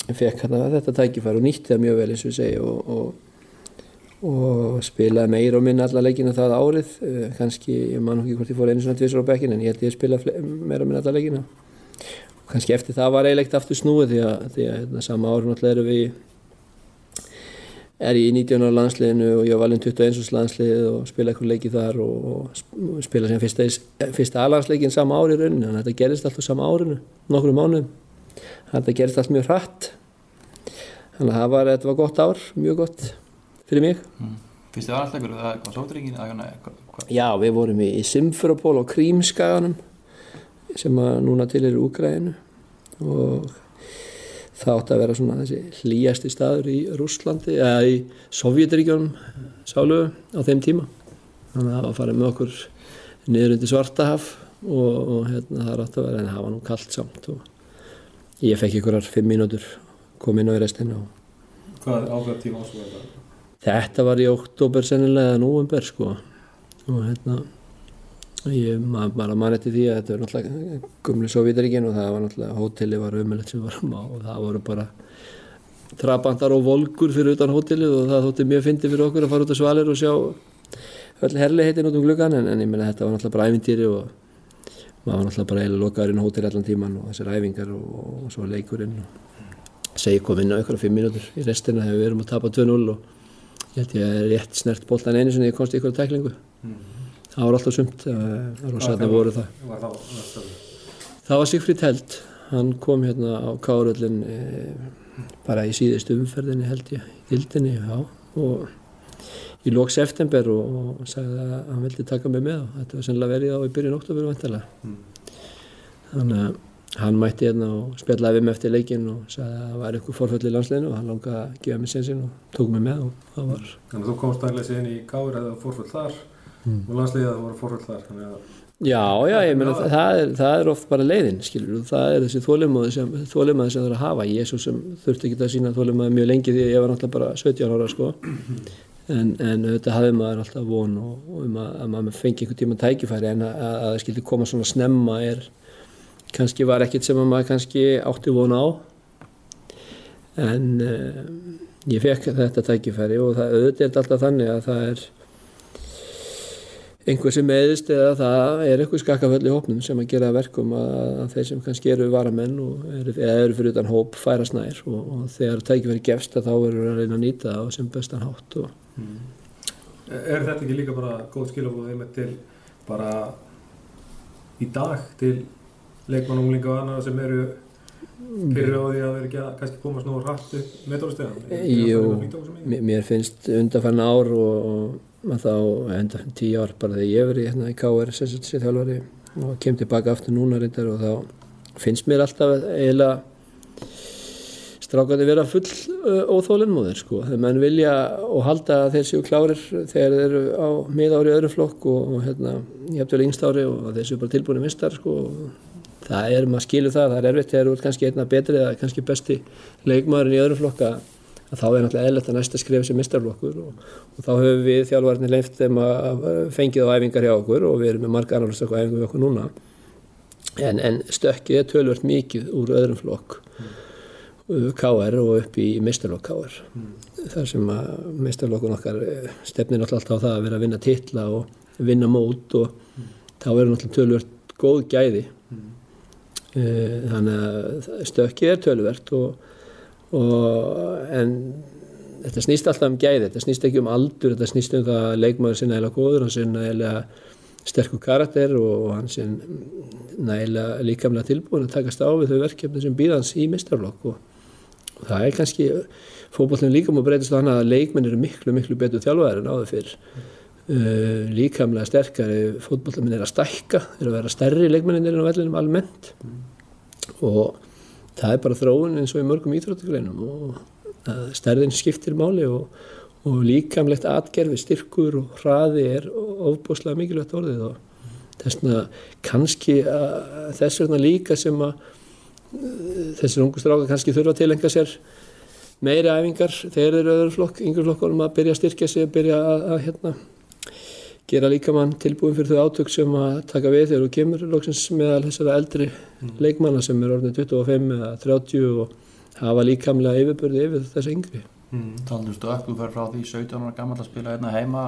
ég fekk hérna þetta tækifæri og nýtti það mjög vel eins og ég segi og, og, og spilaði meira og minna alla leikina það árið. Uh, kannski, ég man ekki hvort ég fór einu svona tvisar á bekkin en ég held ég spilaði meira og minna alla leikina. Og kannski eftir það var eiginlegt aftur snúið því að, því að hérna, sama árið náttúrulega erum við er ég í 19 ára landsliðinu og ég var valinn 21 árs landsliðið og spila eitthvað leiki þar og, og sp- og spila sem fyrsta, fyrsta alansleikin sama ári í rauninni þannig að þetta gerist alltaf sama árinu, nokkru mánuðum þetta gerist allt mjög hratt þannig að var, þetta var gott ár, mjög gott fyrir mig Mm. Fyrst þið var alltaf ykkur, það var sótringin? Já, við vorum í, í Simferopol á Krímskaganum sem að núna til er Úgræðinu og það átti að vera svona þessi hlýjasti staður í Rússlandi eða í Sovjetríkjónum sálu á þeim tíma þannig að það var að fara með okkur niður undir Svartahaf og, og hérna það átti að vera en það var nú kallt samt og ég fekk ykkurar fimm mínútur kom inn á í restina og Hvað ákveð tíma ásvöða þetta? Þetta var í oktober sennilega eða nóvember sko og hérna ég maður bara man eftir því að þetta var náttúrulega gumli Sovjetaríkin og það var náttúrulega hóteli var ömulegt sem við varum á og það voru bara trabandar og volkur fyrir utan hótelið og það þótti mjög fyndi fyrir okkur að fara út á svalir og sjá öll herligheitin út um gluggan en, en ég meina þetta var náttúrulega bara ævintýri og maður var náttúrulega bara eiginlega lokaður inn á hóteli allan tíman og þessar æfingar og, og svo leikurinn og segi kom inn á ykkur fimm mínútur í restina þegar við erum að tapa 2-0 og ég held ég að rétt snert boltan einu sinni ég komst ykkur tæklingu það var alltaf sumt það var sætna voru það. Var næsta það var Sigfríð Held hann kom hérna á Káröllin e, bara í síðustu umferðinni held ég, í dildinni já, og í lók september og, og sagði að hann vildi taka mig með og þetta var sennilega verið á í byrjun oktober vantilega þannig að hann mætti hérna og spjallaði við mig eftir leikin og sagði að það var eitthvað forföll í landsleginu og hann langaði að gefa mig sensin og tók mig með og það var Þannig að þú komst daglega síðan í Káur eða fórfull þar og landsliðið voru fórfull þar Þannig að Já, já, ég meina það, það, er, það er oft bara leiðin, skilur þú, það er þessi þólimaði sem, þólimaði sem það er að hafa, ég svo sem þurfti ekki að sína þólimaði mjög lengi því ég var náttúrulega bara 17 ára, sko, en, en auðvitað hafði maður alltaf von og, og um að, að maður fengi einhvern tíma tækifæri en að, að það skildi koma svona snemma er, kannski var ekkit sem að maður kannski átti von á. En uh, ég fekk þetta tækifæri og það auðvitað er alltaf þannig að það er einhver sem meðist eða það er eitthvað skakkaföll í hópnum sem að gera verkum að, að þeir sem kannski eru varamenn og eru, eða eru fyrir utan hóp færa snær og, og þegar tækifæri gefst að þá eru að reyna að nýta það á sem bestan hátt og Er þetta ekki líka bara góð skilabóð einmitt til bara í dag til leikmannunglinga og annara sem eru fyrir á því að vera ekki að kannski komast nú rætt upp meðdólastöðan? Jú, mér- finnst undanfærin ár og, og þá undanfærin tíu ár bara þegar ég verið hérna í sagt sér þjálfari og kem tilbaka aftur núna reyndar og þá finnst mér alltaf eiginlega strákandi vera full uh, óþólinnmóðir sko. þegar menn vilja og halda þeir séu klárir þegar þeir eru á miðári öðrum flokk og, og hérna ég hef til yngst ári og þeir séu bara tilbúinu mistar sko. það er, maður skilur það, það er erfitt þegar þú ert kannski einna betri eða kannski besti leikmaðurinn í öðrum flokka að þá er náttúrulega eðlert að næsta skrif sem mistarflokkur og, og þá höfum við þjálfarnir leift þeim að fengið á æfingar hjá okkur og við erum með marga annar stökku æfingar hjá okkur núna. En, en stökkið er tölvört mikið úr öðrum flokk mm. KR og upp í mistarlokk KR þar sem að mistarlokkun okkar eh, stefnir náttúrulega alltaf á það að vera að vinna titla og vinna mót og þá er náttúrulega tölvört góð gæði. Eh, þannig að stökkið er tölvert og, og en þetta snýst alltaf um gæði þetta snýst ekki um aldur, þetta snýst um það að leikmaður sinna eða góður, hann sinna eða sterkur karakter og hann sinn nægilega líkamlega tilbúin að takast á við þau verkefni sem býðans í mistarflokk og, og það er kannski fókballin líka múið breytist hann að leikmenn eru miklu, miklu betur þjálfaðar en áður fyrr. Uh, líkamlega sterkari fótballin er að stækka, er að vera stærri leikmennin er á vellinum almennt. Og það er bara þróun eins og í mörgum íþróttagreinum og stærðin skiptir máli og, og líkamlegt atgerfi, styrkur og hraði er ofbúslega mikilvægt orðið og þess vegna kannski þess vegna líka sem að uh, þessir ungu stráka kannski þurfa að tilenga sér meiri æfingar þegar þeir eru öðru flokk, yngur flokkunum að byrja að styrkja sig, að byrja að, að hérna, gera líkamann tilbúin fyrir þau átök sem að taka við þegar þú kemur loksins meðal þessara eldri leikmanna sem er orðin 25 eða 30 og hafa líkamlega yfirbörði yfir þess yngri. Taldu stökk, þú fer frá því 17 ára gammal að spila hérna heima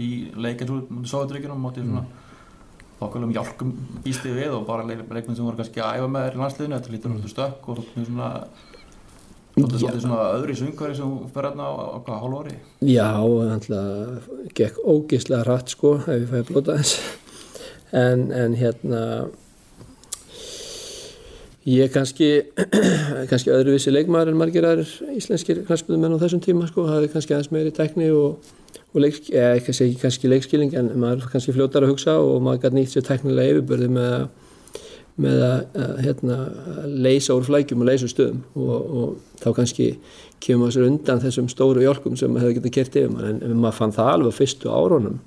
í leikjarúl mútið Sovjetryggjunum mútið svona þokkalum hjálkum býsti við og bara leik, leikmenn sem voru kannski að æfa með þér í landsliðinu þetta lítur náttúrulega stökk og svona Svolítið svolítið svona öðri sungari sem fer hérna á, á hvað hálf ári? Já, þannig gekk ógislega hratt sko ef ég fæði blóta þess en, en hérna ég kannski kannski öðruvísi leikmaður en margir aðrir íslenskir knastbundumenn á þessum tíma sko, hafði kannski aðeins meiri tekni og, og leik, eða ekki kannski leikskilning en maður kannski fljótar að hugsa og maður gæti nýtt sér teknilega yfirbörði með að með að, að hérna, leysa úr flækjum og leysa stöðum og, og þá kannski kemur maður undan þessum stóru hjálkum sem maður hefði getið kert yfir maður en, en maður fann það alveg fyrstu árunum.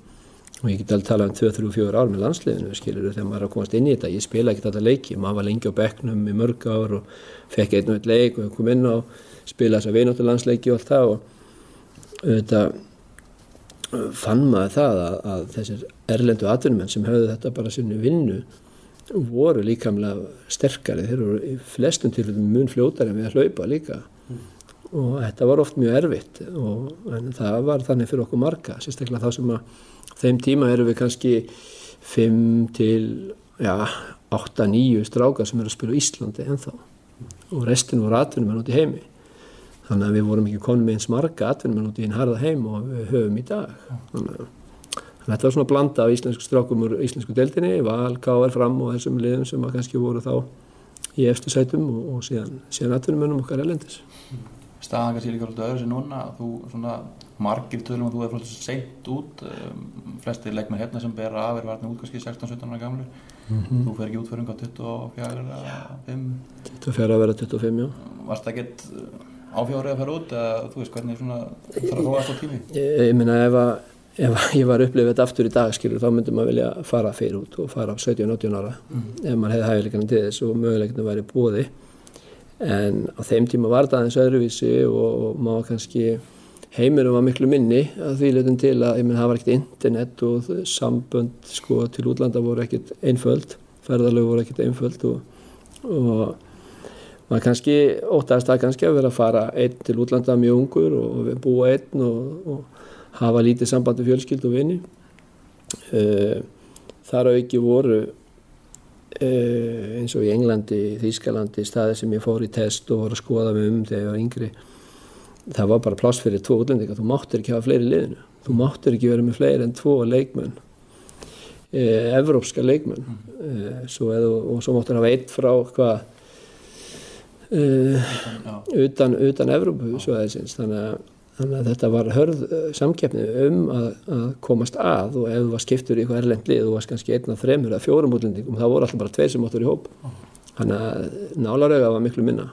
Og ég get alveg talað um 2-3-4 ár með landsliðinu skilur þegar maður er að komast inn í þetta. Ég spila ekkert alltaf leiki, maður var lengi á bekknum í mörg ár og fekk einn og einn leik og kom inn á spila þess að vináttu landsleiki og allt það og auðvitað fann maður það að, að þessir erlendu atvinnumenn sem höfðu þetta bara sinni vinnu voru líkamlega sterkari. Þeir í flestum tilfellum mun fljótari en við að hlaupa líka. Og þetta var oft mjög erfitt og en það var þannig fyrir okkur marga sérstaklega þá sem að þeim tíma eru við kannski 5 til ja, 8-9 strákar sem eru að spila í Íslandi ennþá. Og restin voru atvinnum út í heimi. Þannig að við vorum ekki konum með eins marga atvinnum út í einn harða heim og við höfum í dag. Þannig að Þetta var svona blanda af íslensku strákum úr íslensku deildinni, Val, K.R. fram og þessum liðum sem að kannski voru þá í eftir sætum og, og síðan, síðan atvinnumönnum okkar elendis. Staðan kannski líka alltaf öðru sem núna, þú svona margir tölum að þú er flott seint út, um, flesti leikmenn hérna sem ber af er varðin út kannski 16-17 ára gamlu, mm -hmm. þú fer ekki útföring á 24 eða 5? 24 að vera 25, já. Varst það ekkert áfjárið að fara út eða þú veist hvernig svona þarf að róast á tími? Ég, ég minna ef að ef ég var að upplifa þetta aftur í dag skilur þá myndum maður vilja fara fyrir út og fara á 17-18 ára mm. ef maður hefði hæfileikanum til þess og möguleikinu væri bóði en á þeim tíma var það eins öðruvísi og, maður kannski heimurum var miklu minni að því leitum til að ég menn það var ekkert internet og sambönd sko til útlanda voru ekkert einföld ferðarlegu voru ekkert einföld og og maður kannski óttast að kannski að vera að fara einn til útlanda mjög ungur og búa einn og, og hafa lítið samband við fjölskyld og vini. Uh, þar auki voru uh, eins og í Englandi, Þýskalandi staði sem ég fór í test og voru að skoða mig um þegar ég var yngri það var bara pláss fyrir tvo útlendinga. Þú máttir ekki hafa fleiri liðinu. Þú máttir ekki vera með fleiri en tvo leikmenn eh, evrópska leikmenn. Eh, svo eða, og svo máttir hafa einn frá hvað eh, utan, utan Evrópu þannig að, þannig að þetta var hörð eh, samkeppni um að, að komast að og ef þú var skiptur í eitthvað erlend lið þú varst kannski einn af þremur eða fjórum útlendingum þá voru alltaf bara tveir sem máttur í hóp. Þannig að nálarauga var miklu minna.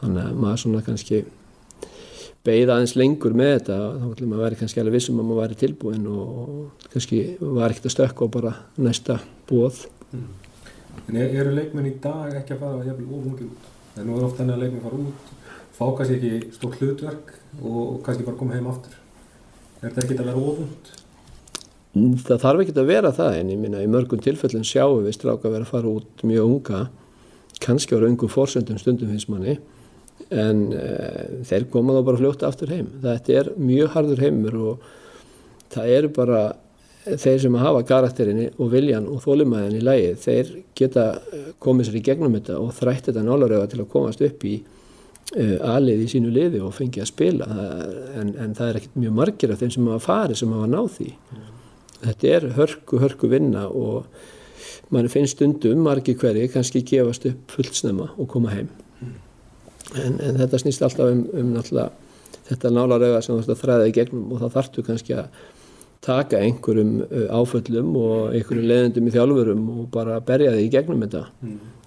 Þannig að maður svona kannski beigða aðeins lengur með þetta þá ætlum maður að vera kannski alveg vissum að maður væri tilbúin og kannski var ekkert að stökka á bara næsta bóð En er, eru leikmenn í dag ekki að fara jafnvel ofungir út? Nú er oft þannig að leikmenn fara út, fá kannski ekki stórt hlutverk og, kannski bara koma heim aftur. Er þetta ekki að vera ofungt? það þarf ekkert að vera það en ég minna í mörgum tilfellin sjáum við stráka vera að fara út mjög unga kannski ára ungum fórsendum stundum finnst manni en uh, þeir koma þá bara fljótt aftur heim þetta er mjög harður heimur og það eru bara þeir sem hafa karakterinni og viljan og þólimæðin í lægi þeir geta eh, komið sér í gegnum þetta og þrætt þetta nálaröfa til að komast upp í uh, alið í sínu liði og fengi að spila. En, en það er ekkert mjög margir af þeim sem hafa farið sem hafa náð því. Þetta er hörku, hörku vinna og mann finnst stundum margir hverji kannski gefast upp fullsnema og koma heim. En, en þetta snýst alltaf um, um þetta nálarauga sem þú þræða í gegnum og þá þarftu kannski að taka einhverjum uh, áföllum og einhverjum leðendum í þjálfurum og bara berja þig í gegnum þetta.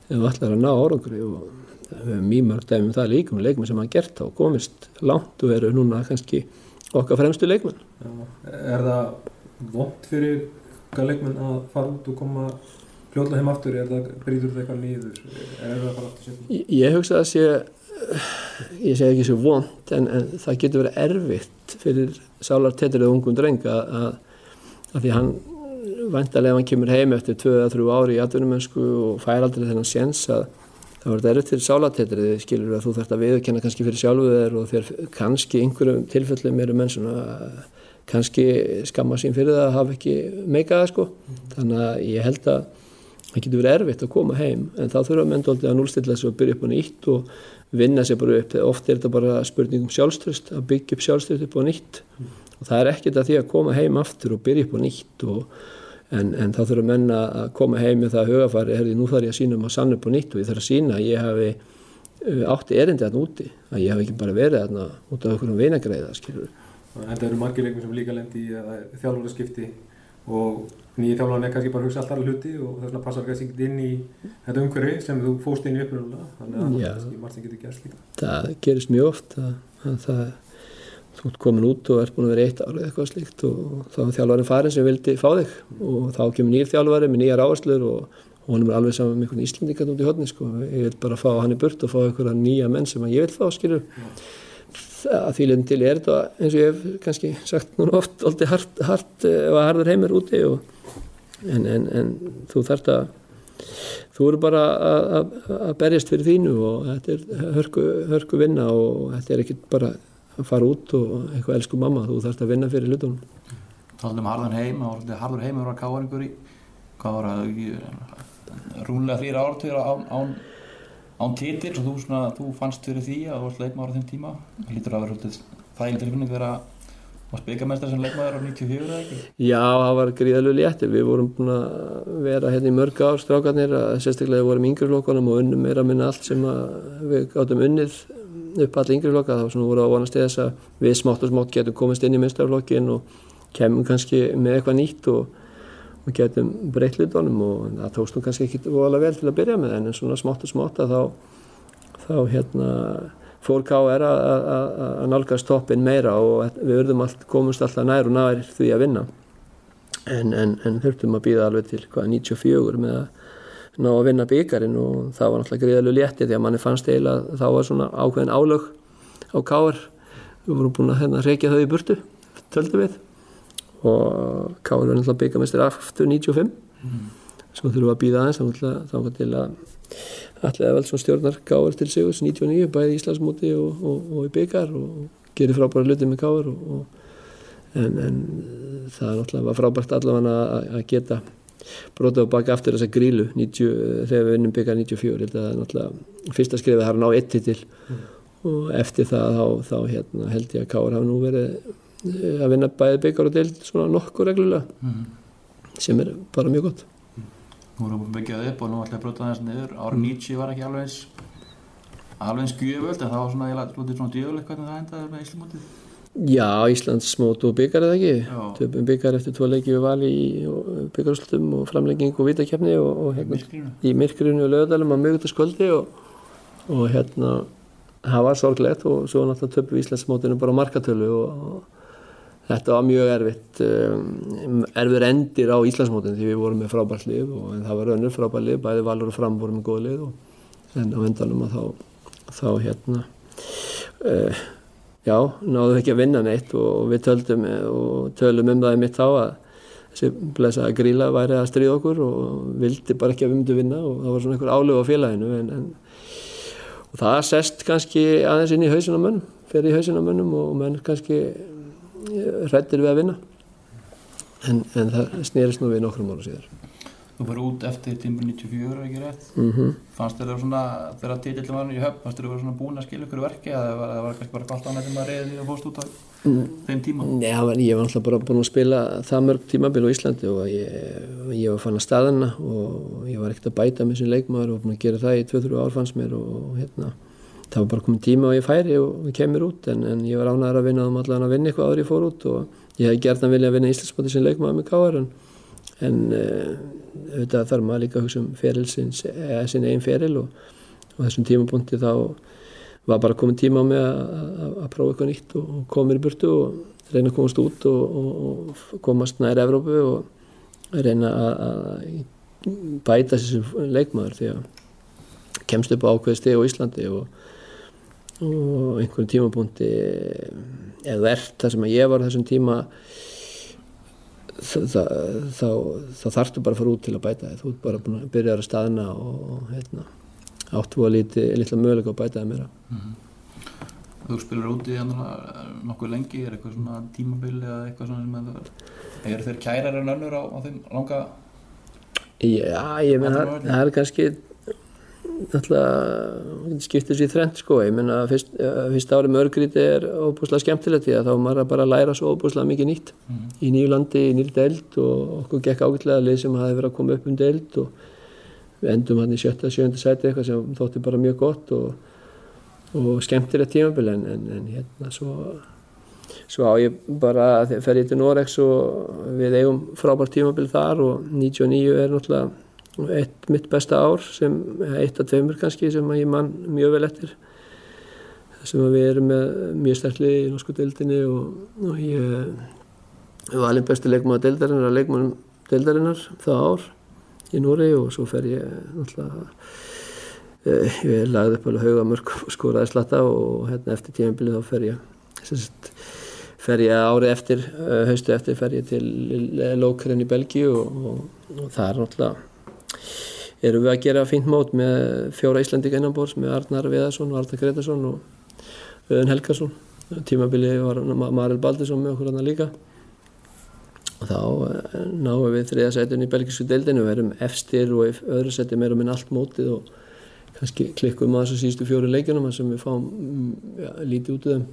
Ef þú ætlar að ná árangri og við höfum mjög mörg dæmum það líka um leikmenn sem hafa gert þá og komist langt og eru núna kannski okkar fremstu leikmenn Já. Er það vond fyrir hvað leikmenn að fara út og koma fljóðlega heim aftur? Er það, brýtur það eitthvað nýður? Er það að fara aftur setna? Ég, hugsa að sé ég segi ekki svo vond en, en það getur verið erfitt fyrir sálar tettrið ungum dreng að, að, að því hann vantarlega ef hann kemur heim eftir 2-3 ári í atvinnumönsku og fær aldrei þennan séns að það verður erfitt fyrir sálartetrið skilur að þú þarfst að viðkenna kannski fyrir sjálfu þér og þér kannski einhverjum tilfellum eru menn svona kannski skamma sín fyrir það að hafa ekki meikaða sko. Þannig að ég held að það getur verið erfitt að koma heim en þá þurfa menn dóldi að núlstilla sig og byrja upp á nýtt og vinna sér bara upp. Oft er þetta bara spurning um sjálfströst að byggja upp sjálfströst upp á nýtt. Og það er ekkert að því að koma heim aftur og byrja upp á nýtt og, en, en þá þurfa menn að koma heim með það hugafari, herði nú þarf ég að sína um að sanna upp á nýtt og ég þarf að sína að ég hafi uh, átti erindi þarna úti að ég hafi ekki bara verið þarna út af okkur um vinagreiða skilur En það eru margir leikmenn sem líka lendi í að þjálfaraskipti og nýja þjálfarinn er kannski bara að hugsa alltaf hluti og þess vegna passar kannski ekki inn í þetta umhverfi sem þú fóst inn í upprunalega þannig að Já. kannski margt sem getur gerst líka. það gerist mjög oft að, að það þú ert komin út og ert búin að vera eitt ára eitthvað slíkt og þá er þjálfarinn farin sem vildi fá þig og þá kemur nýr þjálfari með nýjar áherslur og honum er alveg saman með einhvern Íslandingat út í hodni sko. ég vil bara fá hann í burt og fá einhverja nýja menn sem ég vil fá skilur að því leiðin til er þetta eins og ég hef kannski sagt núna oft alltaf hart, hart eða harður heimur úti og, en, en, en þú þarft að þú eru bara að, berjast fyrir þínu og þetta er hörku, hörku vinna og þetta er ekkit bara fara út og eitthvað elsku mamma, þú þarft að vinna fyrir hlutunum Talandi um harðan heim, það var harður heim að vera káaringur í, hvað var það, ekki, rúmlega þrýra áratugur án, án, án titils og þú, svona, þú fannst fyrir því að þú varst leikmaður á þeim tíma. Það lítur að vera svolítið þægileg tilfinning þegar að varst byggamestari sem leikmaður á 94 eða ekki? Já, það var gríðalegu létti við vorum búin að vera hérna í mörg ár strákarnir, sérstaklega við vorum flokkunum og unnum meira minna allt sem við gáttum unnið upp allir yngri flokka, þá voru að vonast til þess að við smátt og smátt getum komist inn í minnstaflokkin og kemum kannski með eitthvað nýtt og, og getum breytt hlutunum og það tókst nú kannski ekki voðalega vel til að byrja með en svona smátt og smátt að þá, þá hérna fór KR að, nálgast toppin meira og við urðum allt, komumst alltaf nær og nær því að vinna. En, en, en þurftum að býða alveg til hvað 94 með að ná að vinna byggarinn og það var náttúrulega gríðalegu létti því að manni fannst eiginlega það var svona ákveðin álög á KR við vorum búin að hérna reykja þau í burtu töldu við. Og KR var náttúrulega byggamestir aftur 95 svo þurfum við að býða aðeins þá þá til að allir eða sem stjórnar Káur til Sigurs 99, bæði Íslandsmóti og, og, og í byggar og gerir frábæra hluti með Káur og, en, en það náttúrulega var frábært allavega að geta brota og baka aftur þessa grílu 90, þegar við vinnum byggar 94 þetta er náttúrulega fyrsta skrifið það er að ná eitt til og eftir það þá, þá hérna, held ég að Káur hafa nú verið eh, að vinna bæði byggar og deild svona nokkur reglulega sem er bara mjög gott. Nú erum við byggjað upp og nú ætla ég að brota þess niður. Ára 90 var ekki alveg alveg eins gjöföld en það var svona, ég lútið svona djöfulegt hvernig það endaði með Íslamótið Já, Íslandsmót og byggar eða ekki Já. töpum byggar eftir tvo leiki við vali í byggarúslutum og framlegging og vitakefni og, og hérna, í myrkrinu og lögadalum á mögutaskvöldi og, og hérna það var sorglegt og svo náttúrulega töpum við Íslandsmótinu bara á markatölu og, og þetta var mjög erfitt um, erfur endir á Íslandsmótinu því við vorum með frábært lið og það var önnur frábært lið, bæði Valur og Fram vorum með góð lið og en á endanum að þá, þá hérna uh, já, náðum við ekki að vinna neitt og við töldum og tölum um það í mitt þá að þessi blessaða gríla væri að stríða okkur og vildi bara ekki að við myndum vinna og það var svona einhver álöf á félaginu en, en, og það sest kannski aðeins inn í hausin á mönnum fer í hausin á mönnum og menn kannski hrættir við að vinna. En, en það snýrist nú við nokkrum ára síðar Þú fyrir út eftir tímur 94 er ekki rétt. Mm Fannst þér það svona, þegar titillin var í höfn fannst þér það svona búin að skilja ykkur verki eða var það var kannski bara galt ánægt um að reyða því að fórst út á þeim tíma? Nei, það var- ég var alltaf bara búin að spila það mörg tímabil á Íslandi og ég, ég var fann að staðina og ég var ekkert að bæta með sem leikmaður og búin að gera það í 2-3 ár fannst mér og hérna, það var bara komið tíma og ég færi og kemur út en, en ég var ánæður að vinna en, uh, auðvitað þarf maður líka að hugsa um ferilsins, eða sin einn feril og, og þessum tímapunkti þá var bara komin tíma á mig að, prófa eitthvað nýtt og, og koma mér í burtu og reyna að komast út og, og, komast nær Evrópu og reyna að, bæta sem leikmaður því að kemst upp á ákveði steg á Íslandi og, og einhvern tímapunkti eða verðt þar sem að ég var þessum tíma þá, þá, þarftu bara að fara út til að bæta þig. Þú ert bara að byrja að staðna og hérna, áttu að líti litla möguleika að bæta þig meira. Þú spilar úti hérna nokkuð lengi. Er eitthvað svona tímabili eða eitthvað svona sem að það er þeir kærar en önnur á, á þeim langa Já, ég Andra það er kannski náttúrulega skiptir sér þrend sko, ég menna fyrst, eh, fyrst árið með örgríti er óbúslega skemmtilegt því að þá maður að bara læra svo óbúslega mikið nýtt. Í nýju landi, í nýju deild og okkur gekk ágætlega lið sem hafi verið að koma upp um deild og við endum hann í sjötta, sjönda sæti eitthvað sem þótti bara mjög gott og, og skemmtilegt tímabil. En, en, en hérna svo svo á ég bara, fer ég til Norex og við eigum frábært tímabil þar og 99 er náttúrulega eitt mitt besta ár sem, eitt af tveimur kannski sem að ég mann mjög vel eftir. Sem að við erum með mjög sterkli í norsku deildinni og, og ég var alveg besti leikmaður deildarinnar að leikmaður deildarinnar það ár í Nóri og svo fer ég náttúrulega eh, ég lagði upp alveg hauga mörg og skoraði slatta og hérna eftir tímabilið þá fer ég sagt fer ég árið eftir, eh, haustu eftir fer ég til Lókren í Belgíu og, og, og það er náttúrulega erum við að gera fínt mót með fjóra Íslandika innanbórs með Arnar Viðarsson og Arnar Gretarsson og Öðun Helgarsson tímabili var Maril Baldursson með okkur hann líka. Og þá eh, náum við þriða sætun í belgísku deildinu og erum efstir og öðru sætum erum við allt mótið og kannski klikkum að þessu síðustu fjóru leikjunum sem við fáum mm, ja, lítið út úr þeim.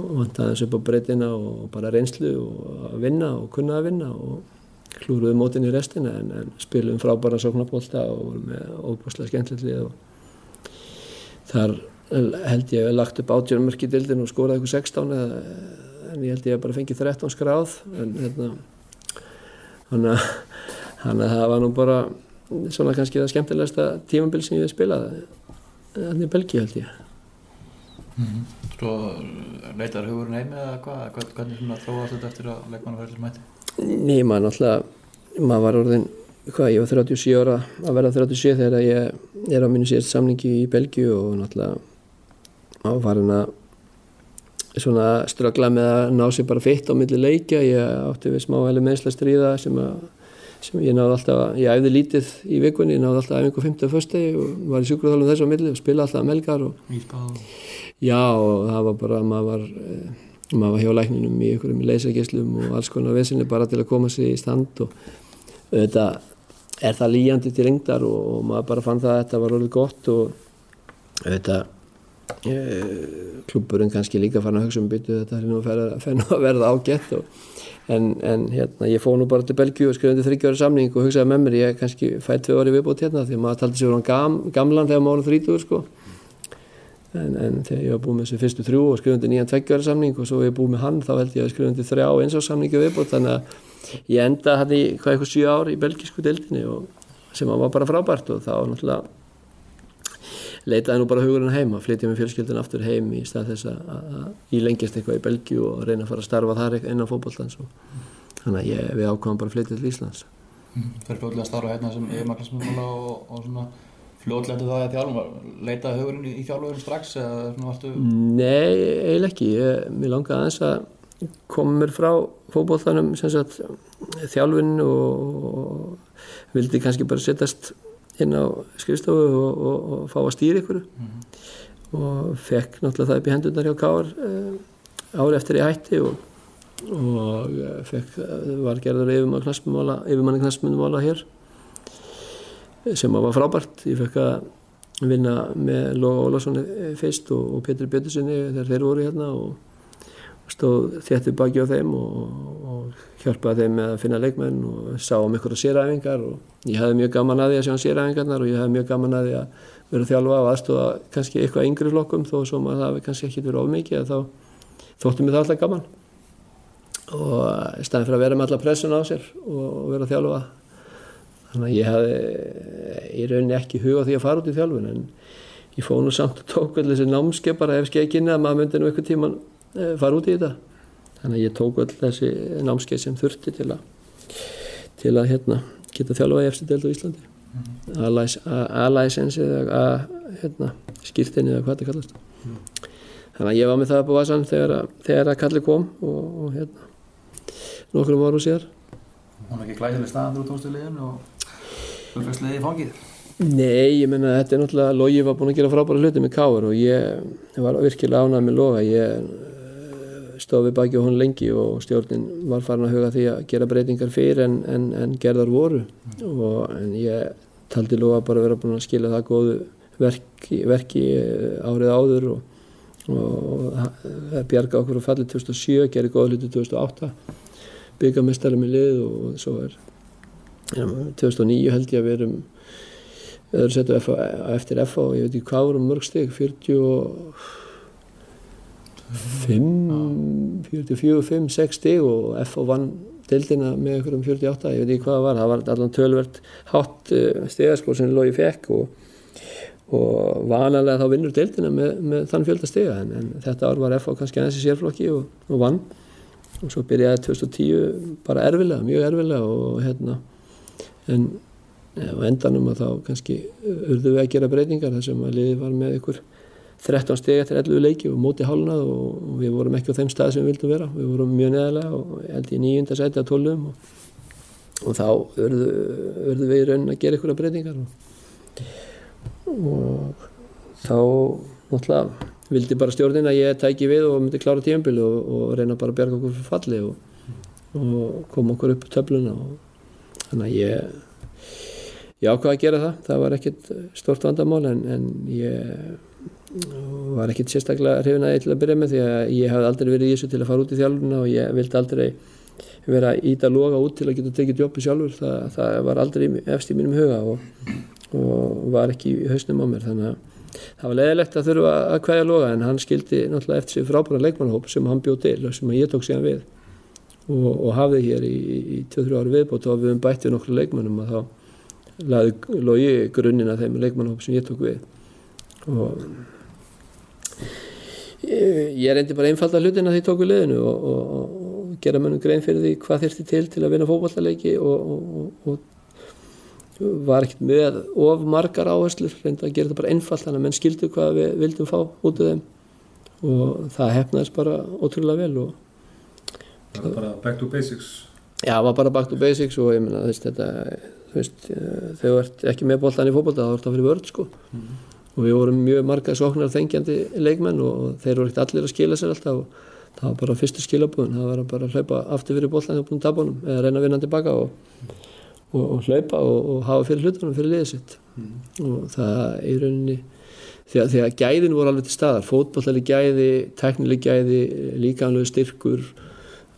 Og vantaði þessu upp á breytina og bara reynslu og að vinna og kunna að vinna og klúruðu mótin í restina en, en spilum frábæra sóknabólta og með óbúslega skemmtilegt og þar held ég að lagt upp átjörnmörk í dildin og skoraði eitthvað 16 eða, en ég held ég að bara fengi 13 skráð en hérna þannig að, það var nú bara svona kannski það skemmtilegasta tímabil sem ég hef spilað þannig í Belgíu held ég. Svo leitar hugurinn heim eða hvað, Hvern- hvernig þróast þetta eftir að leikmannaferðis mæti? Ný, maður náttúrulega maður var orðin, hvað, ég var 37 ára að verða 37 þegar ég er á mínu síðast samningi í Belgíu og náttúrulega maður var hann að svona ströggla með að ná sér bara fitt á milli leikja, ég átti við smá heli meðsla stríða sem að sem ég náði alltaf, ég æfði lítið í vikunni, ég náði alltaf æfingu 50 og var í sjúkraþálum þess á milli og spila alltaf melgar og Íspað og já og það var bara, maður var, eh, maður var hjá lækninum í einhverjum leysagislum og alls konar vesinni bara til að koma sig í stand og þetta er það líjandi til reyndar og, og maður bara fann það að þetta var orðið gott og þetta e, klubburinn kannski líka fann að hugsa um byttu þetta er nú að ferða að verða ágætt og, en, en hérna ég fóð nú bara til Belgíu og skrifandi þryggjári samning og hugsaði með mér ég kannski fætt tvei orði viðbót hérna því að maður taldi sig verið gam, gamlan þegar maður var þrítugur sko en, en þegar ég var búið með þessu fyrstu þrjú og skrifandi nýjan tveggjári samning og svo ég búið með hann þá held ég að skrifandi þrjá eins og samningi viðbót. Þannig að ég enda hann í hvað eitthvað 7 ár í belgísku deildinni sem var bara frábært og þá náttúrulega leitaði nú bara hugurinn heim að flytja með fjölskyldun aftur heim í stað þess að, að ég lengjast eitthvað í Belgíu og reyna að fara að starfa þar innan fótbolltans og þannig að ég, við ákvæmum bara að flytja til Íslands. Fyrir fljóðlega að starfa hérna sem yfirmaklasmjöla og, og svona fljóðlega það að þjálfum leitaði hugurinn í, þjálfurinn strax eða svona varstu Nei, eiginlega ekki. Ég, mér langaði aðeins að koma mér frá sagt þjálfinn og, og vildi kannski bara setjast inn á skrifstofu og, og, og fá að stýra ykkur. Og fekk náttúrulega það upp í hendurnar hjá Káar uh, ári eftir ég hætti og, og eh, fekk, var gerður yfirmanni knastmyndumála hér sem var frábært. Ég fekk að vinna með Lóa Ólafssoni fyrst og, og Pétur Péturssoni þegar þeir voru hérna og stóð þéttið baki á þeim og, og hjálpaði þeim með að finna leikmenn og sá um ykkur að séræfingar og ég hefði mjög gaman að því að sjá séræfingarnar og ég hefði mjög gaman að því að vera að þjálfa og aðstóða kannski eitthvað yngri flokkum þó sem að það kannski ekki verið of mikið þá þóttum við það alltaf gaman. Og staðin fyrir að vera með alla pressun á sér og vera að þjálfa þannig að ég hefði í rauninni ekki huga því að fara út í þjálfun en ég fóð nú samt og tók allir þessi námskeið bara ef skeikinni að maður myndi nú eitthvað tíman eh, fara út í þetta. Þannig að ég tók allir þessi námskeið sem þurfti til að til að hérna, geta þjálfa í eftir deild á Íslandi. A-license eða hérna, skýrtinni eða hvað þetta kallast. Þannig að ég var með það på vasan þegar, að- þegar að kalli kom og, og hérna nokkrum árum síðar hún ekki glæsileg staðan þú tókstu liðin og liðið í fangið? Nei, ég menna þetta er náttúrulega Logi var búinn að gera frábæra hluti með Káur og ég var virkilega ánægð með Loga. Ég eh, við baki á hún lengi og stjórnin var farin að huga því að gera breytingar fyrir en, en, en gerðar voru. Og en ég taldi Loga bara vera búinn að skila það góðu verki, verki eh, árið áður og, og það bjarga okkur á fallið 2007, gerði góða hluti 2008 byggamestari með lið og svo er ja, 2009 held ég að við erum öðru setu F eftir F og ég veit ekki hvað vorum mörg stig 45 44, 5, 6 stig og F vann deildina með einhverjum 48, ég veit ekki hvað það var það var allan tölvert hátt uh, stigaskór sem Lógi fekk og, og vanalega þá vinnur deildina með, með þann fjölda stiga en, en þetta ár var F kannski aðeins í sérflokki og, og vann og svo byrjaði 2010 bara erfilega, mjög erfilega og hérna en á endanum að þá kannski urðu við að gera breytingar þar sem að liði var með ykkur 13 steg eftir 11 leiki og móti hálnað og, við vorum ekki á þeim stað sem við vildum vera. Við vorum mjög neðalega og held í nýjunda sæti að tólum og, og þá urðu, urðu við í raunin að gera ykkur breytingar og, og þá náttúrulega vildi bara stjórnin að ég tæki við og myndi klára tíumbil og, og reyna bara að berga okkur fyrir falli og koma okkur upp töfluna og þannig að ég ég ákvaði að gera það, það var ekkert stort vandamál en, en ég var ekkert sérstaklega hrifin að ég til að byrja með því að ég hafði aldrei verið í þessu til að fara út í þjálfuna og ég vildi aldrei vera að íta loga út til að geta tekið jobbi sjálfur, það, það var aldrei efst í mínum huga og, og var ekki í hausnum á mér. Þannig að það var leðilegt að þurfa að kvæða loga en hann skildi náttúrulega eftir sig frábæra leikmannhóp sem hann bjóð til og sem ég tók síðan við. Og, og hafði hér í, í 2-3 ári viðbót og við höfum bættið nokkru leikmannum að þá laði logi grunninn að þeim leikmannhóp sem ég tók við. Og ég, ég reyndi bara einfalda hlutin að því tóku liðinu og, og, og gera mönnum grein fyrir því hvað þurfti til til að vinna fókvallaleiki og, og var ekkert með of margar áherslur reyndi að gera þetta bara einfalt þannig að menn skildu hvað við vildum fá út af þeim. Og það hefnaðist bara ótrúlega vel og Það er bara back to basics. Já, það var bara back to basics og ég veist, þetta, þú veist, eh, þegar þú ert ekki með boltan í fótbolta, þá ert það fyrir vörð, sko. Og við vorum mjög marga sóknar þengjandi leikmenn og þeir voru ekkert allir að skila sér alltaf og það var bara fyrstu skilabúðin, það var bara að hlaupa aftur fyrir boltan og búin tapunum, eða reyna að vinna tilbaka og, og, og hlaupa og, og hafa fyrir hlutunum fyrir liðið sitt. Og það í rauninni, því að, því að gæðin voru alveg til staðar, fótbollali gæði, teknileg gæði, líkanlegu styrkur,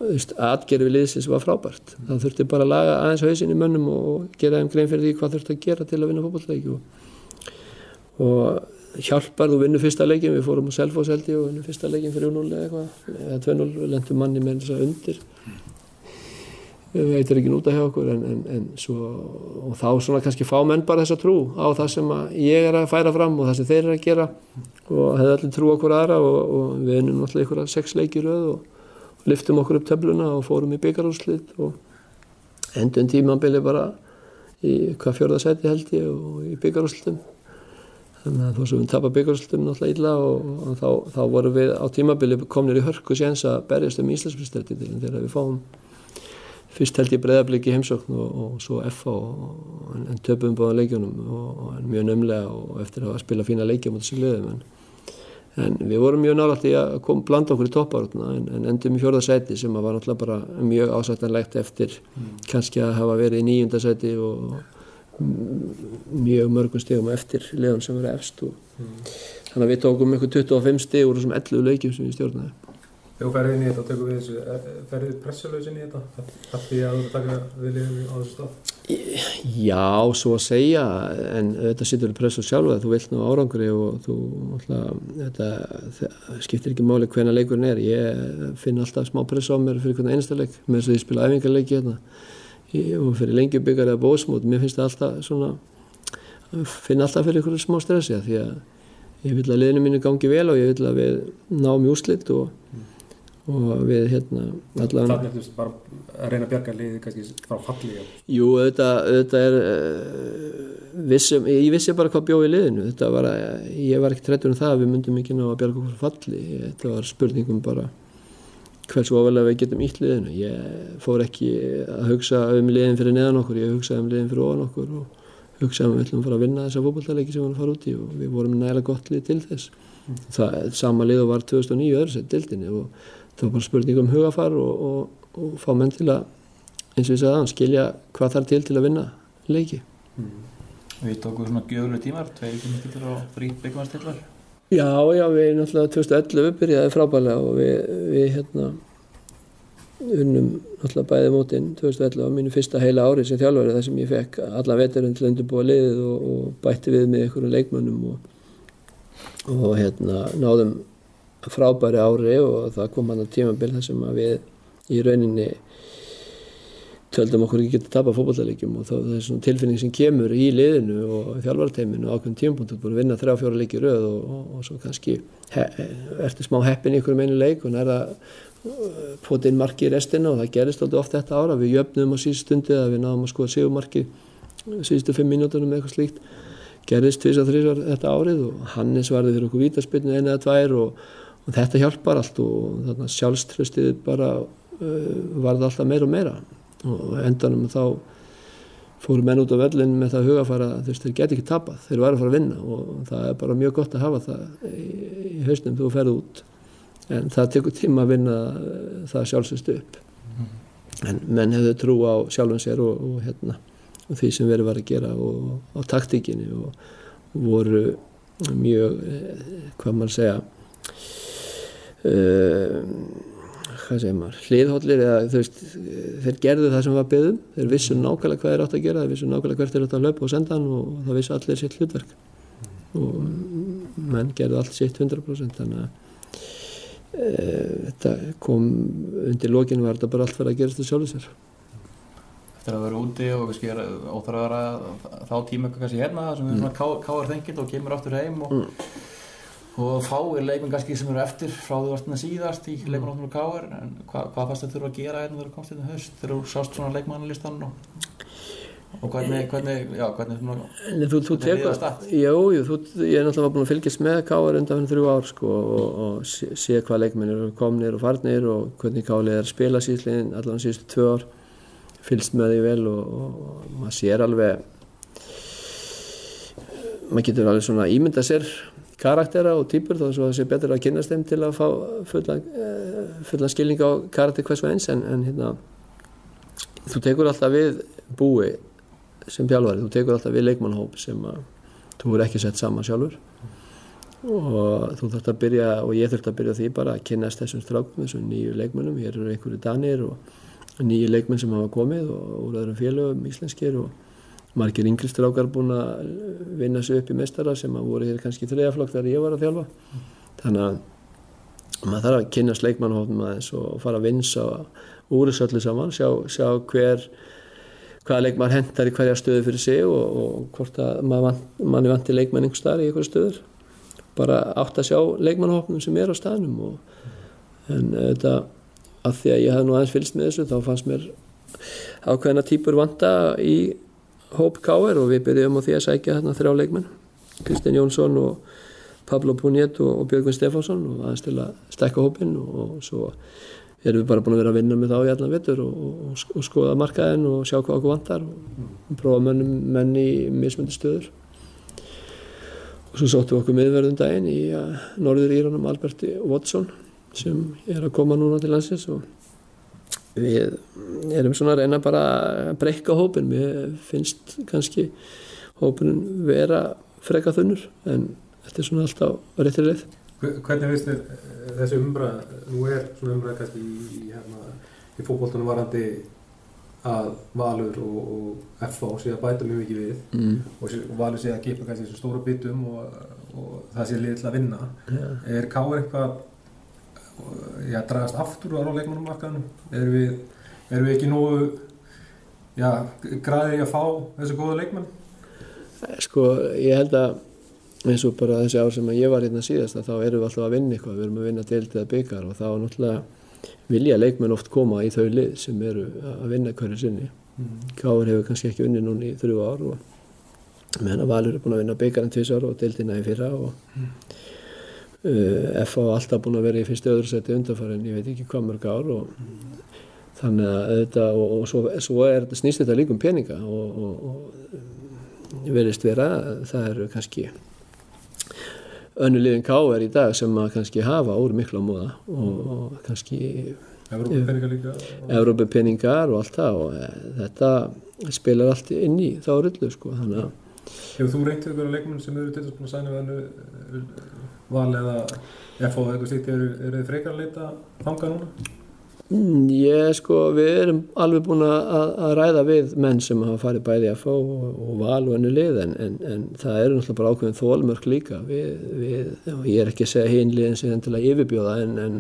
atgerfi liðsins var frábært. Það þurfti bara að laga aðeins hausin í mönnum og gera þeim grein fyrir því hvað þurfti að gera til að vinna fótbollleiki og, og hjálpar þú vinnur fyrsta leikin, við fórum á ég og vinnur fyrsta leikin fyrir 0 eða eitthvað, eða 2-0 lendum manni með þess að undir við veitir ekki núta hjá okkur en, en, en svo, og þá svona kannski fá menn bara þessa trú á það sem að ég er að færa fram og það sem þeir eru að gera og hefði allir trú okkur aðra og, og við vinnum náttúrulega ykkur að sex leikir og, og liftum okkur upp töfluna og fórum í byggarúslit og endum tímambili bara í hvað fjörðasæti held ég og í byggarúslitum þannig að þó sem við tapar byggarúslitum náttúrulega illa og, og þá, þá vorum við á tímabili komnir í hörku séns að berjast um Íslandsfyrstættitilin þegar við fáum fyrst held ég breyðabliki í heimsókn og, og svo FA en, en töpum báðan leikjónum og, mjög nömlega og eftir að spila fína leikja mot þessu liðum en, en við vorum mjög nálægt í að kom, blanda okkur í topparutna en, en endum í fjörðarsæti sem var náttúrulega bara mjög ásættanlegt eftir kannski að hafa verið í nýjundarsæti og mjög mörgum stegum eftir liðan sem verið efst og þannig að við tókum eitthvað 25 steg úr þessum 11 leikjum sem við stjórnaði Þegar þú ferðið inn í þetta og tekur við þessu, eh, ferðið pressulös inn í þetta? Það því að þú taka við liðum á þessu stað? Já, svo að segja, en þetta sittur pressu sjálfa, þú vilt ná árangri og þú, alltaf, þetta skiptir ekki máli hvena leikurinn er. Ég finn alltaf smá pressu á mér fyrir hvernig einasta leik, með þess að ég spila æfingarleiki hérna og fyrir lengjubikar eða bósmót, mér finnst það alltaf svona, finn alltaf fyrir einhverju smá stressi að því að ég vil að liðinu mínu gangi vel og ég vil að við náum í úrslit og, og við hérna allavega Þannig að þú bara að reyna að bjarga liðið kannski frá falli. já. Jú, auðvitað, auðvitað er uh, vissum, ég vissi bara hvað bjóð í liðinu þetta var að, ég var ekki trættur um það að við myndum ekki ná að bjarga okkur frá falli þetta var spurningum bara hversu ofalega við getum ítt liðinu ég fór ekki að hugsa um liðin fyrir neðan okkur, ég hugsaði um liðin fyrir ofan okkur og hugsaði um við ætlum að fara að vinna þessa fótballtaleiki sem við að fara út í og við vorum nægilega gott lið til þess það, sama lið var 2009 öðru sett dildinni og það var bara spurning um hugafar og, og, og fá menn til að eins og ég sagði að skilja hvað þarf til til að vinna leiki. Við tókum svona gjöfurlega tímar, tveir ekki mittillar og þrý byggmannstillar. Já, já, við náttúrulega 2011 byrjaði frábælega og við, við hérna unnum náttúrulega bæði mótinn 2011 á mínu fyrsta heila ári sem þjálfari þar sem ég fekk alla veturinn til að undirbúa liðið og, og bætti við með einhverjum leikmönnum og, og hérna náðum frábæri ári og það kom hann að tímabil þar sem við í rauninni töldum okkur ekki geta að tapa fótballaleikjum og það er svona tilfinning sem kemur í liðinu og þjálfarteiminu á ákveðum tímapunktu búin að vinna þrjá fjóra leiki röð og, og, og svo kannski ertu smá heppin í ykkur meinu leik og nærða fótt inn marki í restina og það gerist alltaf oft þetta ára. Við jöfnum á síðust stundi að við náðum að skoða sigurmarki síðustu fimm mínútonum eða eitthvað slíkt. Gerist tvís að þrýsvar þetta árið og Hannes varði fyrir okkur vítaspilnu eina eða tvær og, og þetta hjálpar allt og þarna sjálfströstið bara uh, varði alltaf meira og meira. Og endanum þá fóru menn út á vellin með það hugafara þú veist þeir geti ekki tapað, þeir var að fara að vinna og það er bara mjög gott að hafa það í, í hausnum þú ferð út. En það tekur tíma að vinna eh, það sjálfsögst upp. En menn hefðu trú á sjálfum sér og, og hérna og því sem verið var að gera og á taktíkinni og voru mjög eh, hvað maður segja uh, hvað segir maður, hliðhóllir eða þú veist, þeir gerðu það sem var byggðum þeir vissu nákvæmlega hvað þeir átt að gera þeir vissu nákvæmlega hvert þeir átt að löpa og senda hann og það vissu allir sitt hlutverk. Og menn gerðu allt sitt 100% þannig að e, þetta kom undir lokinu var þetta bara allt fyrir að gerast það sjálfur sér. Eftir að vera úti og kannski er óþar að vera þá tíma kannski hérna sem er svona ká- káar þengild og kemur aftur heim og, og fáir leikmenn kannski sem eru eftir frá því vartina síðast í leikmenn áttum og káar en hva, hvað fannst þetta þurfa að gera hérna þegar þú komst hérna í haust þegar þú sást svona leikmannalistan og, og hvernig, hvernig, já, hvernig svona, En þú, þú er tekur, jú, jú, þú, ég er náttúrulega búin að fylgjast með Káar undan þrjú ár sko og, og sé, sé hvað leikmennir eru komnir og farnir og hvernig Kálið er að spila síðsliðin allan síðustu tvö ár. Fylgst með því vel og, og, og maður sér alveg maður getur alveg svona ímynda sér karaktera og týpur þó að það sé betur að kynast þeim til að fá fulla, eh, fulla skilning á karakter hvers og eins en, en hérna þú tekur alltaf við búi sem þjálfari, þú tekur alltaf við leikmannhóp sem að þú er ekki sett saman sjálfur. Og þú þurft að byrja og ég þurft að byrja því bara að kynast þessum strákum, þessum nýju leikmennum hér eru einhverju danir og nýju leikmenn sem hafa komið og úr öðrum félögum íslenskir og margir yngri strákar búin að vinna sig upp í mestara sem að voru hér kannski þriðaflokk þegar ég var að þjálfa. Þannig að maður þarf að kynast leikmannhófnum aðeins og fara að vinsa úr þessu öllu saman, sjá, sjá hver hvaða leikmar hendar í hverja stöðu fyrir sig og, og hvort að mann man er vant til leikmann einhver staðar í einhverju stöður. Bara átt að sjá leikmannhófnum sem er á staðnum og, en þetta að því að ég hafði nú aðeins fylgst með þessu þá fannst mér ákveðina típur vanta í hóp K.R. og við byrjum á því að sækja þarna þrjá leikmenn Kristinn Jónsson og Pablo Puniet og, og Björgvin Stefánsson og aðeins til að stekka hópin og svo erum við bara búin að vera að vinna með þá í allan vettur og, og, og skoða markaðin og sjá hvað okkur vantar og prófa mönnum menn í mismöndi stöður og svo sóttum við okkur miðverðum daginn í uh, Norður Íranum Alberti Watson sem er að koma núna til landsins og við erum svona að reyna bara að breyka hópin við finnst kannski hópinin vera freka þunnur en þetta er svona alltaf réttir leið Hvernig finnst þér eh, þessi umbræð, nú er svona umbræð kannski í, hérna, í fókbóltunum varandi að Valur og, og FH sé að bæta mjög mikið við mm. og, og Valur sé að kipa kannski þessu stóra bitum og, og það sé liðið til að vinna. ja. Er Káur eitthvað já, dragast aftur á leikmannumarkaðunum? Erum við, erum við ekki nógu já, græðir í að fá þessu góða leikmann? Sko, ég held að eins og bara þessi ár sem ég var hérna síðast þá erum við alltaf að vinna eitthvað, við erum að vinna deild eða byggar og þá náttúrulega vilja leikmenn oft koma í þau lið sem eru að vinna hverju sinni. Mm. Káur hefur kannski ekki unni núna í þrjú ár og meðan að Valur er búin að vinna byggarinn tvis ár og deildina í fyrra og uh, FA alltaf búin að vera í fyrstu öðru seti undanfærin, ég veit ekki hvað mörg ár og þannig að þetta og, og svo, svo er snýst þetta líka um peninga og, og, og verðist vera, það eru kannski önnu liðin K.R. í dag sem að kannski hafa úr miklu á móða og, og kannski? Evrópu peningar og allt það og e, þetta spilar allt inn í þá rullu sko þannig að Hefur þú reynt ykkur á leikmenn sem eru til þess að sæna við hennu val eða FH eða eitthvað slíkt, eru, eru þið frekar að leita þanga núna? Mm, Ég sko, við erum alveg búin að, að ræða við menn sem hafa farið bæði að fá og, og val og ennu lið en, en, en það eru náttúrulega bara ákveðin þólmörk líka. Við, við, og ég er ekki að segja hinliðin sem til að yfirbjóða en, en,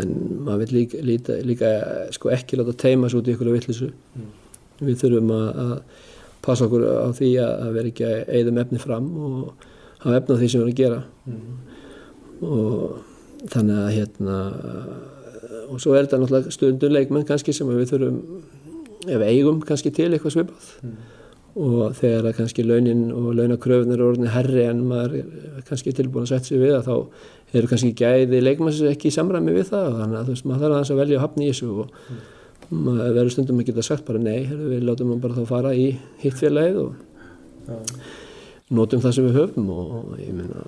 en maður vil líka, líka, líka sko, ekki láta teimas út í ykkur vittlisu við þurfum að, að passa okkur á því að, að vera ekki að eigðum efni fram og hafa efni á því sem við erum að gera. Og þannig að hérna og svo er þetta náttúrulega stundum leikmenn kannski sem við þurfum ef eigum kannski til eitthvað svipað. Og þegar að kannski launin og launakröfunir eru orðinni herri en maður er kannski tilbúin að setja sig við að þá eru kannski gæði leikmenn sem ekki í samræmi við það. Þannig að þú veist maður þarf aðeins að velja að hafna í þessu og maður verður stundum að geta sagt bara nei, heyrðu, við látum maður bara þá fara í hitt félagið og Já. notum það sem við höfum og, ég meina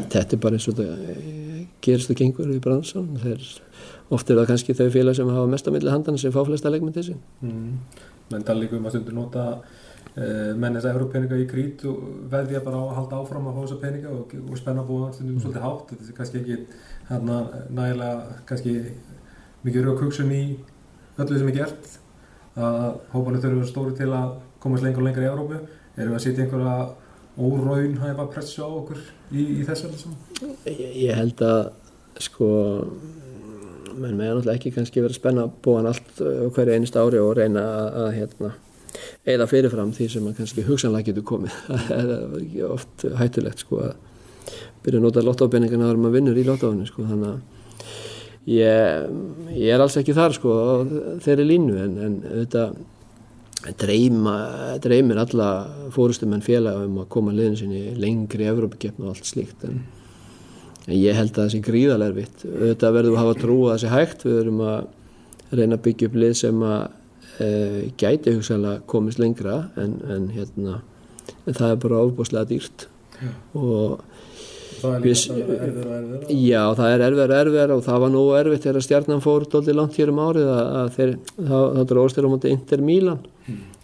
þetta er bara eins og þetta eh, gerist og gengur í bransan þeir, oft er það kannski þau félag sem hafa mestamilli handan sem fá flesta leikmenn til sín Mm. menn tala líka um að stundur nota uh, menn þess að Európeninga í krít og veðja bara á að halda áfram að fá þessa peninga og, og spenna búa stundum svolítið hátt þetta er kannski ekki hérna, nægilega kannski mikið rauk hugsun í öllu sem er gert að hópanir þurfum vera stóri til að komast lengur og lengur í Európu erum við að setja einhverja óraun hæfa pressu á okkur í, í þessu ég, ég held að sko menn með náttúrulega ekki kannski vera að spenna búan allt á hverju einust ári og reyna að, hérna eða fyrirfram því sem að kannski hugsanlega getur komið. Það er oft hættulegt sko að byrja að nota lottópeningana þegar maður vinnur í lottóinu sko þannig að ég, ég er alls ekki þar sko á þeirri línu en, en þetta dreyma, dreymir alla fórustum en félag um að koma liðin sinni lengri Evrópikeppn og allt slíkt en, en ég held að það sé gríðarlega erfitt. Auðvitað verðum að hafa trú að það sé hægt við verðum að reyna að byggja upp lið sem að uh, gæti hugsanlega komist lengra en, en hérna en það er bara ofbúslega dýrt. Og Það er Við- líka alltaf erfið og erfið Já, það er erfiðar og erfiðar og það var nú erfitt þegar stjarnan fór doldið langt hér um árið að, að þeir, þá dróðst þeir á móti Inter Milan.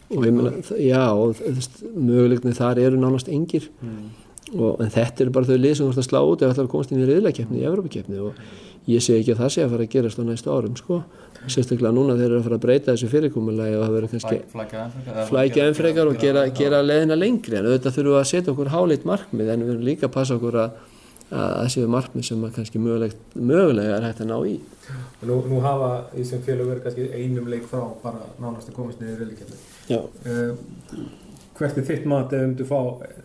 Og ég meina, já, og möguleikni þar eru nánast engir. Og, en þetta eru bara þau lið sem þú ert að slá út ef það er að komast inn í riðlakeppni, í Evrópakeppni og ég sé ekki að það sé að fara að gerast á næstu árum, sko sérstaklega núna þeir eru að fara að breyta þessu fyrirkomulagi og það verður kannski flækja enn frekar eða flækja enn frekar og gera, gera leðina lengri en auðvitað þurfum við að setja okkur háleitt markmið en við verðum líka að passa okkur að að það séu markmið sem kannski mögulegt, mögulega er hægt að ná í Nú, nú hafa í sem félög verið kannski einum leik frá bara nánast að komast niður. Já, Uh, hvert er þitt mat ef um þú fá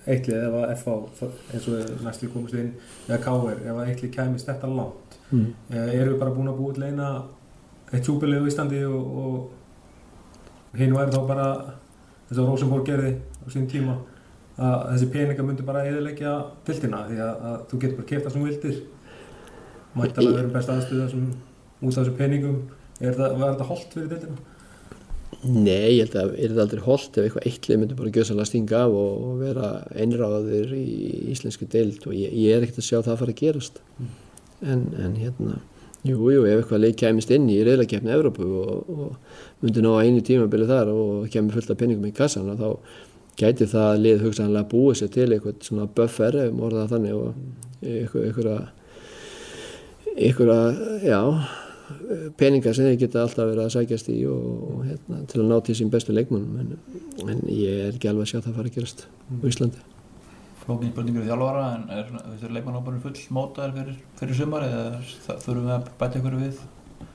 eittlið ef að FH eins og næstu komast inn eða KR ef að eittlið kæmist þetta langt mm. uh, erum við bara búin að búið til eina eitt súpilegu í Íslandi og, og hinn væri þá bara eins og Rosenborg gerði á sín tíma að þessi peninga myndi bara eðilegja dildina því að, að þú getur bara keft það sem vildir. Mættalega verður best aðstöða sem út af þessum peningum er það, var þetta holdt fyrir dildina? Nei, ég held að er það aldrei holdt ef eitthvað eittlið myndi bara gjössalega stinga af og, og vera einráðir í íslensku deild og ég, ég er ekkert að sjá það að fara að gerast. En, en hérna jú, jú, ef eitthvað leik kæmist inn í reyðlakefni Evrópu og, og myndi ná að einu tímabili þar og kemur fullt af peningum í kassan og þá gæti það lið hugsanlega búið sér til eitthvað svona buffer ef maður orðað þannig og eitthvað, eitthvað, já peningar sem þeir geta alltaf verið að sækjast í og, og hérna, til að ná til sín bestu leikmannum en, en ég er ekki alveg að sjá það fara að gerast á Íslandi. Flókin spurningur í þjálfara en er þessi leikmannhóparinn full mótaður fyrir, fyrir sumar eða þurfum við að bæta ykkur við?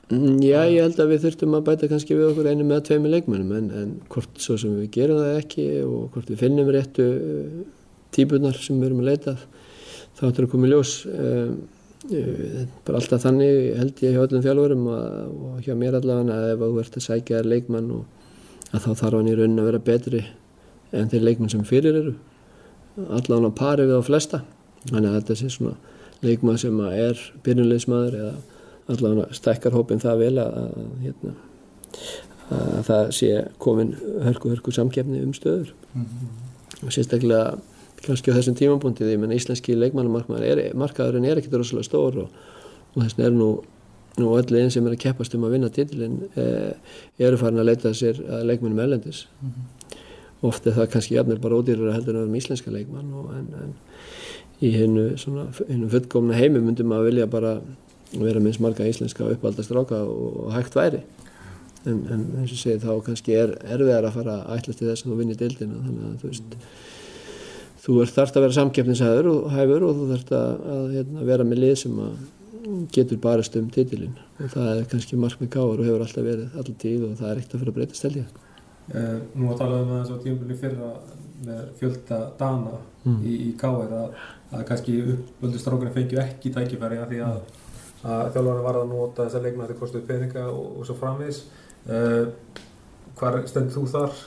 Mm, Já, ég held að við þurftum að bæta kannski við okkur einu með tveimur leikmannum en, en hvort svo sem við gerum það ekki og hvort við finnum réttu uh, típunar sem við erum að leita þá ættir að koma í ljós. Um, uh, bara alltaf þannig held ég hjá öllum þjálfurum og hjá mér allavega að ef þú ert að sækja leikmann og að þá þarf hann í raunin að vera betri en þeir leikmann sem fyrir eru allavega á pari við á flesta. Þannig að þetta sé svona leikmann sem er byrjunleismadur eða allavega stækkar hópin það vel að, hérna, að það sé komin hörku hörku samkefni um stöður. Og sérstaklega kannski á þessum tímabúndið, ég menn íslenski leikmannumarkaðurinn er, markaðurinn er ekkit rosalega stór og, og þess vegna er nú nú öll einn sem er að keppast um að vinna titilin eh, eru farin að leita sér að leikmannum erlendis. Oft er það kannski jafnir bara ódýrar heldur en um íslenska leikmann og en, en í hennu svona hennu fullkomna heimi myndum að vilja bara vera minnst marga íslenska uppaldast ráka og, og hægt væri. En, en eins og segið þá kannski er erfiðar að fara að ætla til þess að þú vinnir deildina. Þannig að þú veist þú ert þarft að vera samkeppnishæður og hæfur og þú þarft að, að hérna, vera með lið sem að getur barast um titilinn. Og það er kannski markmið gáður og hefur alltaf verið alltaf tíð og það er ekkert að fyrir að breyta stelja Uh, nú að tala um það svo tímabili fyrra með fjölda dana í, í KR að, að kannski uppvöldu strákunni fengju ekki tækifæri að því að, að þjálfarni var að nota þessa leikna þetta kostuði peninga og, og svo framvegis. Uh, hvar stendur þú þar?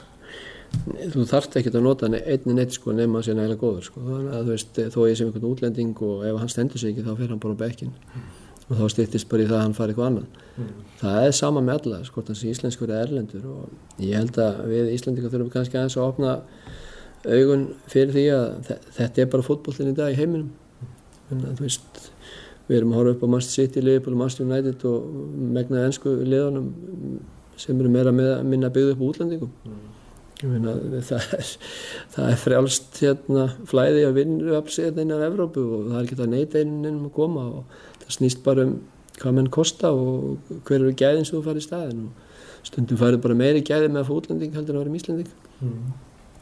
þú þarft ekkert að nota einni neitt sko nema að sé nægilega góður sko. Þannig að þú veist þó ég sem einhvern útlending og ef hann stendur sig ekki þá fer hann bara á bekkin og þá stýttist bara í það að hann fari eitthvað annað. Það er sama með alla sko þannig að íslenskur er erlendur. Og ég held að við Íslendingar þurfum kannski aðeins að opna augun fyrir því að þe- þetta er bara fótbollin í dag í heiminum. En að þú veist við erum að horfa upp á Manchester City, Liverpool, Manchester United og megnaði ennsku liðanum sem eru meira með, minna byggðu upp útlendingum. Ég meina, það er, það er frjálst hérna, flæði að vinna uppsíðan innan Evrópu og það er ekki að neyta einnum að koma og það snýst bara um hvað menn kosta og hver eru gæðin sem þú farið í staðin og stundum farið bara meiri gæði með að fá útlending heldur en að vera íslending. Mm.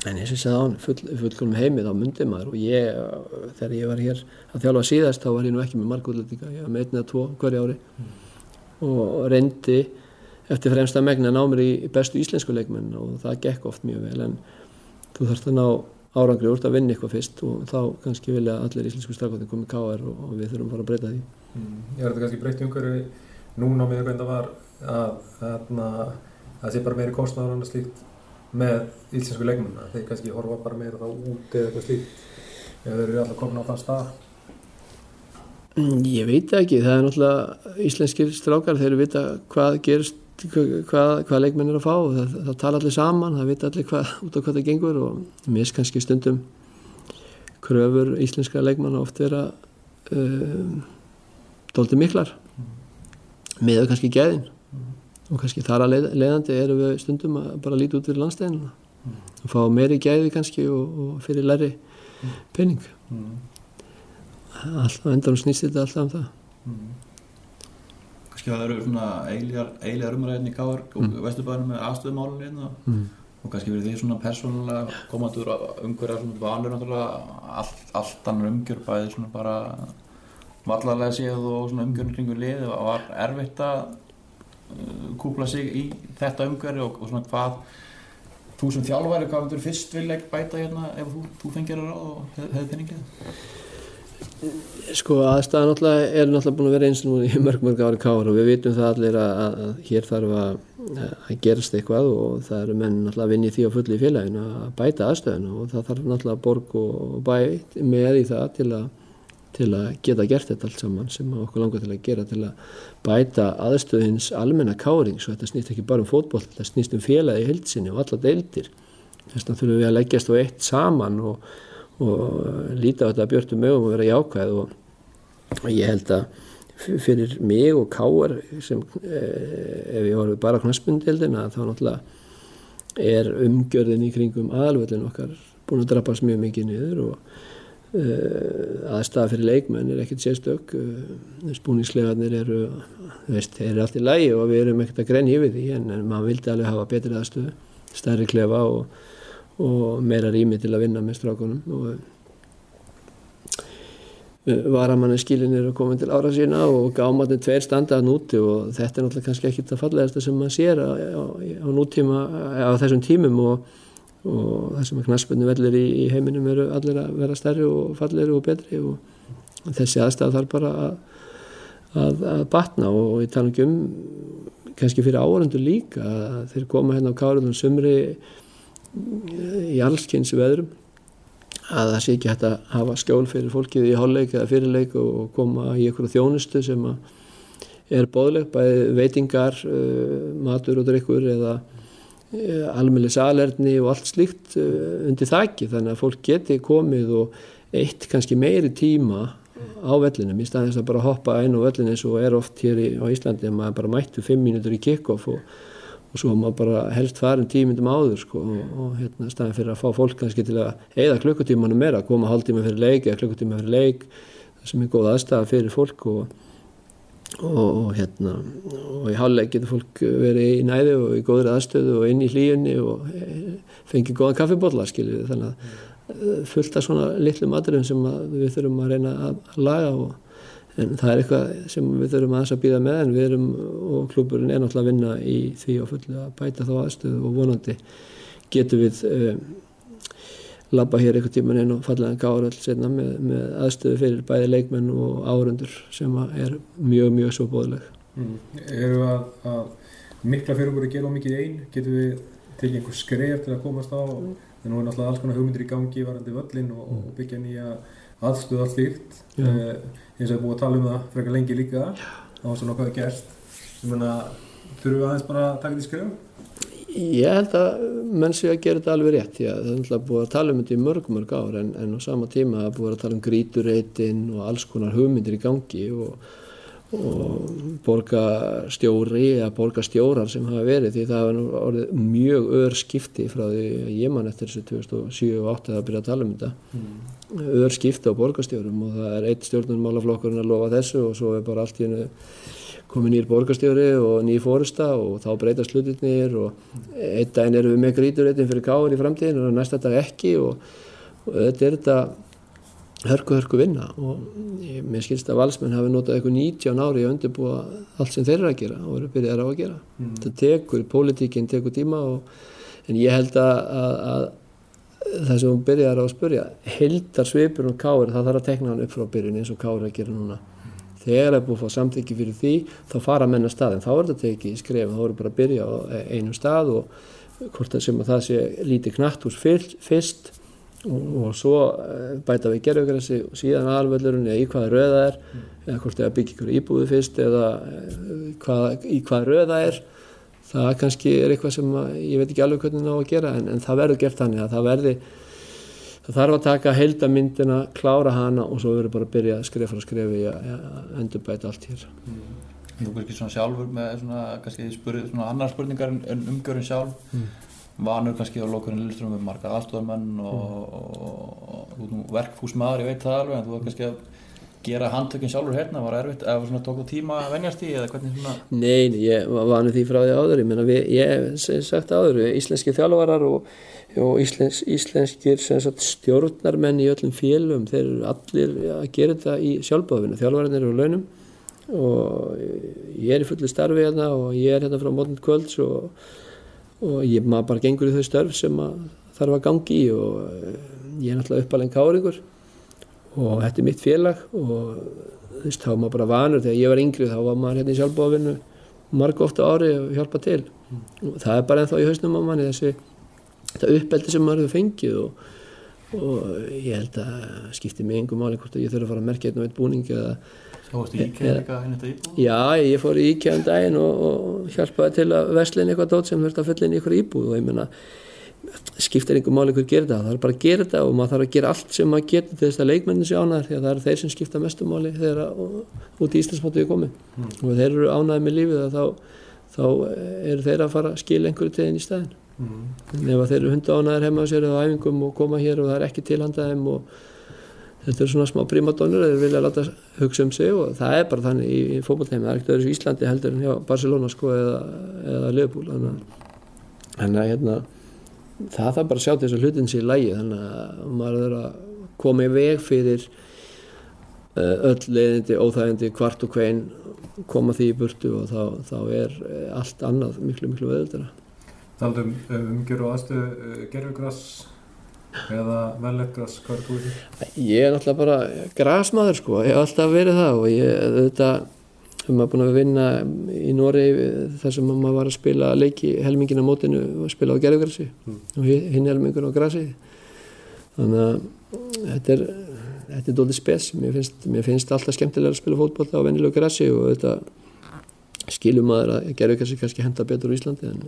en eins og ég sagði á hann, full, fullkonum heimi þá myndi maður og ég, þegar ég var hér að þjálfa síðast þá var ég nú ekki með margútlendinga, ég var með einn eða tvo hverju ári. Og reyndi eftir fremsta megna að ná mér í bestu íslensku leikmenn og það gekk oft mjög vel en þú þarfst að ná árangri úr að vinna eitthvað fyrst og þá kannski vilja allir íslensku strafkvæðin komið káar og, og við þurfum að fara að breyta því Mm. Ég er þetta kannski breytt umhverfi núna með hvernig það var að, að, að það sé bara meiri kostnaður og annað slíkt með íslensku leikmuna þeir kannski horfa bara meira þá út eða eitthvað slíkt eða þeir eru alltaf komin á þann stað Mm, Ég veit ekki, það er náttúrulega íslenskir strákar þeir vita hvað gerist hvað, hvað leikmenn er að fá og það, það tala allir saman, það vita allir hvað, út á hvað það gengur og mér finnst kannski stundum kröfur íslenska leikmanna oft vera um, dóldi miklar. Með kannski geðin og kannski þar að leið, leiðandi erum við stundum að bara líti út fyrir landstæðinuna og fá meiri gæði kannski og, og fyrir læri pening. Alltaf endan snýst þetta alltaf um það kannski það eru svona eiljar, eiljar umræðin í Káar og mm. Vesturbænum með aðstöðumálun hérna mm. og kannski verið því svona persónulega komandur umhverja svona vanur náttúrulega allt, allt annar umgjör bæði svona bara vallarlega séð og svona umgjörn kringu lið og var erfitt að uh, kúpla sig í þetta umgjörði og, og svona hvað þú sem þjálfæri, hvað myndur fyrst vilja bæta hérna ef þú, þú fengir að ráð og hef, hefði penningið? Sko aðstæðan náttúrulega er náttúrulega búin að vera eins og nú í mörg mörg ári kára og við vitum það allir að, að, að hér þarf að, að gerast eitthvað og það eru menn náttúrulega að vinni því á fulli í félaginu að bæta aðstöðinu og það þarf náttúrulega borg og bæ með í það til að, til að geta gert þetta allt saman sem okkur langar til að gera til að bæta aðstöðins almenna káring svo þetta snýst ekki bara um fótboll, þetta snýst um félagi í heilsinni og alla deildir. Þess vegna þurfum við að leggjast á eitt saman og og líta á þetta björnum mögum og vera jákvæð og, ég held að fyrir mig og Káar sem eh, ef ég var bara knaspundildina þá náttúrulega er umgjörðin í kringum aðalvöldin okkar búin að drabbast mjög mikið niður og uh, aðstæða fyrir leikmenn er ekkert sérstök uh, spúningslegarnir eru veist, eru allt í lægi og við erum ekkert að grenja yfir því en, en maður vildi alveg hafa betri aðstöðu stærri klefa og og meira rými til að vinna með strákunum. Og varamanni skilinir að koma til ára sína og gámatinn tveir standaðan úti og þetta er náttúrulega kannski ekki það fallegasta sem maður sér á, á, á nútíma á þessum tímum og, og það sem að knaspunni vellir í, í heiminum eru allir að vera stærri og fallegri og betri og þessi aðstæð þarf bara að, að, að batna. Og, og ég tala ekki um kannski fyrir áhörundu líka að þeir koma hérna á kárunum sumri í allskynns veðrum að það sé ekki hægt að hafa skjól fyrir fólkið í hálfleik eða fyrirleik og koma í einhverju þjónustu sem er bóðleg, bæði veitingar, uh, matur og drikkur eða uh, almeinlega salerni og allt slíkt uh, undir þakki þannig að fólk geti komið og eitt kannski meiri tíma á vellinum í staðins að bara hoppa einn á vellin eins og er oft hér í, á Íslandi að maður bara mættu fimm mínútur í kick-off og og svo maður bara helst farin tímundum áður sko og, og hérna staðin fyrir að fá fólk kannski til að eigða klukkutímanu meira, koma hálftíma fyrir leik eða klukkutíma fyrir leik. Sem er góð aðstæða fyrir fólk og, og, og hérna og í háluleik getur fólk verið í næðu og í góðri aðstöðu og inn í hlíunni og e, fengið góðan kaffibotla skiljið þannig að e, fullt af svona litlu maturinn sem við þurfum að reyna að laga og en það er eitthvað sem við þurfum aðeins að býða með en við erum og klúburinn er náttúrulega að vinna í því og fulli að bæta þá aðstöðu og vonandi getum við um, labba hér eitthvað tíman inn og fallega gára alls einna með, með aðstöðu fyrir bæði leikmenn og árundur sem er mjög mjög svo bóðleg mm. Eru að, að mikla fyrir okkur að gera mikið einn getum við tekið einhver skref til að komast á? Mm. en nú er náttúrulega alls konar hugmyndir í gangi varandi völlin og, og byggja nýja aðstöðu allt líkt eins og við búum að tala um það frekar lengi líka á svona hvað er gerst þurfum við aðeins bara að taka því skrif Ég held að menn sé að gera þetta alveg rétt já, það er alltaf búið að tala um þetta í mörg mörg ár en, en á sama tíma að búið að tala um gríturreitin og alls konar hugmyndir í gangi og, og borgastjóri eða borgastjórar sem hafa verið því það hafa orðið mjög ör skipti frá því ég man eftir þessu 2007 og 2008 að byrja að tala um þetta. Mm öður skipta á borgastjórum og það er eitt stjórnumálaflokkurinn að lofa þessu og svo er bara allt í hennu komið nýr borgastjóri og nýr fórista og þá breytast hlutirnir og einn daginn erum við með gríturreitin fyrir káður í framtíðin og næsta dag ekki og, og þetta er þetta hörku hörku vinna og mér skilst að valsmenn hafi notað eitthvað 19 ári að undirbúa allt sem þeir eru að gera og eru byrjað á að gera. Mm. Þetta tekur, pólitíkinn tekur tíma og, en ég held að, að, að það sem hún byrjar á að spurja heldar svipur og káir það þarf að tekna hann upp frá byrjun eins og káir að gera núna. Þegar það er búið að fá samþyggi fyrir því þá fara menn að staðin, þá er þetta tekið í skref þá er bara að byrja á einum stað og hvort það sem að það sé lítið knætt hús fyrst og, og svo eh, bæta við gerðugræsi og síðan aðalvöldurinn eða í hvaða röða er eða hvort það ykkur íbúðu fyrst eða eh, hvað, í hvaða röða er það kannski er eitthvað sem að, ég veit ekki alveg hvernig það á að gera en, en það verður gert þannig að það verði það þarf að taka heildamyndina klára hana og svo verður bara að byrja að skrifa frá skrefi að að endurbæta allt hér. Þú kannski svona sjálfur með svona, kannski spurði svona annar spurningar en- en umgjörun sjálf. Vanur kannski á lokurinn lillstrum með marga aðstofamenn og, og, og þú ert nú verkfús maður, ég veit það alveg en þú var kannski að gera handtökinn sjálfur hérna, var erfitt, eða tók það tíma að venjast í svona Nei, nei, ég var vanur því frá því áður. Ég, við, ég sagt áður íslenski þjálfarar og, og íslens, íslenskir sagt, stjórnarmenn í öllum félum þeir eru allir að gera þetta í sjálfbáðinu þjálfararnir eru á launum og ég er í fullu starfi hérna og ég er hérna frá mótnit kvölds og, og ég maður bara gengur í þau störf sem að þarf að gangi í og eh, ég er náttúrulega uppalinn káringur og þetta er mitt félag og þú veist, þá var maður bara vanur þegar ég var yngri þá var maður hérna í sjálfbóðvinnu marg ofta ári að hjálpa til og það er bara ennþá í hausnum á manni þessi þetta uppeldi sem maður hefur fengið og, og ég held að skipti mig engum máli hvort að ég þurfa að fara að merkja einn og einn búning eða Svo varstu íkæð líka inn þetta íbúð? Já, ég fór í IKEA um daginn og, og hjálpaði til að veslin eitthvað dót sem þurfti að fylla inn í eitthvað íbúð og ég meina, skiptir einhver máli hver gerir það, er bara að gera þetta og maður þarf að gera allt sem maður getur til þess að leikmennin sé ánæður því að það eru þeir sem skipta mestu máli þegar út í Íslandsmótið er komið. Og ef þeir eru ánæður með lífið þá, þá eru þeir að fara að skila einhverju þeim í staðin en ef þeir eru hundu ánæður heima á sér eða á æfingum og koma hér og það er ekki tilhandað þeim og þetta er svona smá primadonnur þeir vilja láta hugsa um sig og það er bara þannig í, í fótballheimi, það er það þarf bara að sjá til þess að hlutin sé í lægi þannig að maður er að koma í veg fyrir uh, öll leiðindi, óþægindi, kvart og kvein koma því í burtu og þá, þá er eh, allt annað miklu miklu veðildara Taldum um umgjör og aðstöðu uh, gerfugras eða velleggras, hvað er þú í því? Ég er náttúrulega bara grasmaður sko, ég hef alltaf verið það og ég auðvitað hef maður búin að vinna í Noregi þar sem maður var að spila leiki helmingin á mótinu og spila á gerðugrassi og hi- hinn helmingun á grassi þannig að þetta er þetta er dólítið spes, mér finnst, mér finnst alltaf skemmtilega að spila fótboll á venjulegu grassi og auðvitað skilum maður að gerðugrassi kannski henda betur á Íslandi en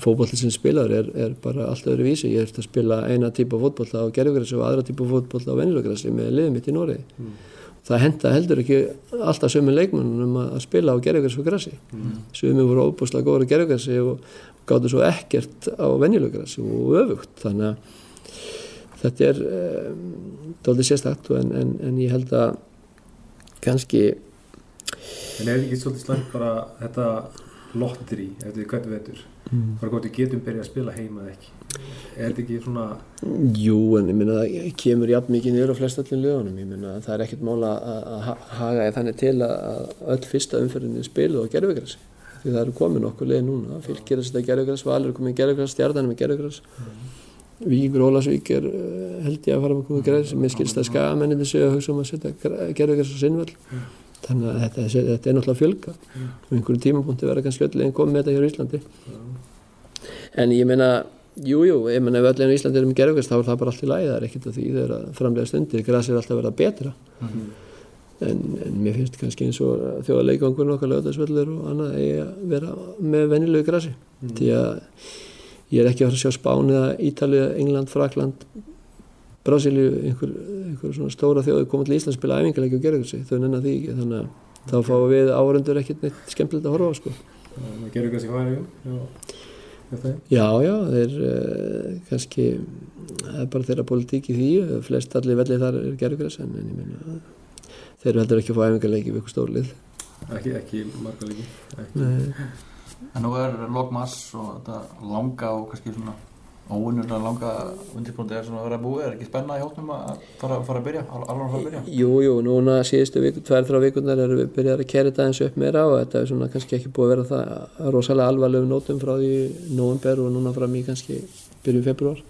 fótbolli sem spilaður er, er bara allt öðru vísi ég þurfti að spila eina típa fótbolla á gerfugrassi og aðra típa fótbolla á venjulegrassi með liðið mitt í Noregi það henda heldur ekki alltaf sömu leikmannum að að spila á gerfugrassi og grassi mm. sömu voru óbúslega góður á gerfugrassi og gáttu svo ekkert á venjulegrassi og öfugt. Þannig að þetta er um, dálítið sérstakt og en, en, en ég held að kannski En er ekki svolítið slæmt bara þetta lotteri eftir hvernig vetur bara hvort við getum byrjað að spila heima eða ekki er þetta ekki svona Jú, en ég minna það kemur jafn mikið niður á flest öllum lögunum, ég minna það er ekkert mála að að ha- haga í þannig til að að öll fyrsta umferðinni spilu á gerfugrassi því það eru komin okkur leið núna, fylgir að setja gerfugrass, Valur er komin gerfugrass, Stjarnan er með gerfugrass Víkingur Ólasvík er eh, held ég að fara með komið gerfugrass, mér skilst að skamenninni séu að hugsa um að setja gerfugrass á sinnvöld þannig að þetta, þetta er náttúrulega að fjölga og einhverjum tímapunkti verða kannski öll einn komið með þetta hér á Íslandi. En ég meina Jú, jú, ég menna ef öll einu Íslandi er með gerfugast þá er það bara allt í lagi, það er ekkert að því þegar að framlega stundir, græs er alltaf að verða betra. En, en mér finnst kannski eins og þjóðarleikvangurinn okkar lögðarsvöldur og annað eigi að vera með venjulegu grasi. Því að ég er ekki að fara að sjá Spán eða Ítalið, England, Frakland Brasilíu, einhver, einhver svona stóra þjóði koma til Ísland spila æfingarleiki og gerfugasi, þau nennar því ekki þannig að þá fáum við áhörundur ekkert neitt skemmtilegt að horfa á sko Já, já, þeir uh, kannski, það er bara þeirra politík í því, flest allir vellið þar er gerðugræs en, en ég meina, þeir eru heldur ekki að fá æfingarleiki við ykkur stórlið. ekki, ekki marga líki ekki. Nei, En nú er lokmass og þetta langa og kannski svona óunnurna langa undirbúndi er svona að vera búið, er ekki spenna í hóttum að fara, fara að byrja, al- alveg að fara að byrja? jú, jú, núna síðustu viku, tvær, þrjá vikurnar erum við byrjað að kæra þetta eins upp meira og þetta er svona kannski ekki búið að vera það rosalega alvarlegum nótum frá því nóvember og núna fram í kannski byrjum februar.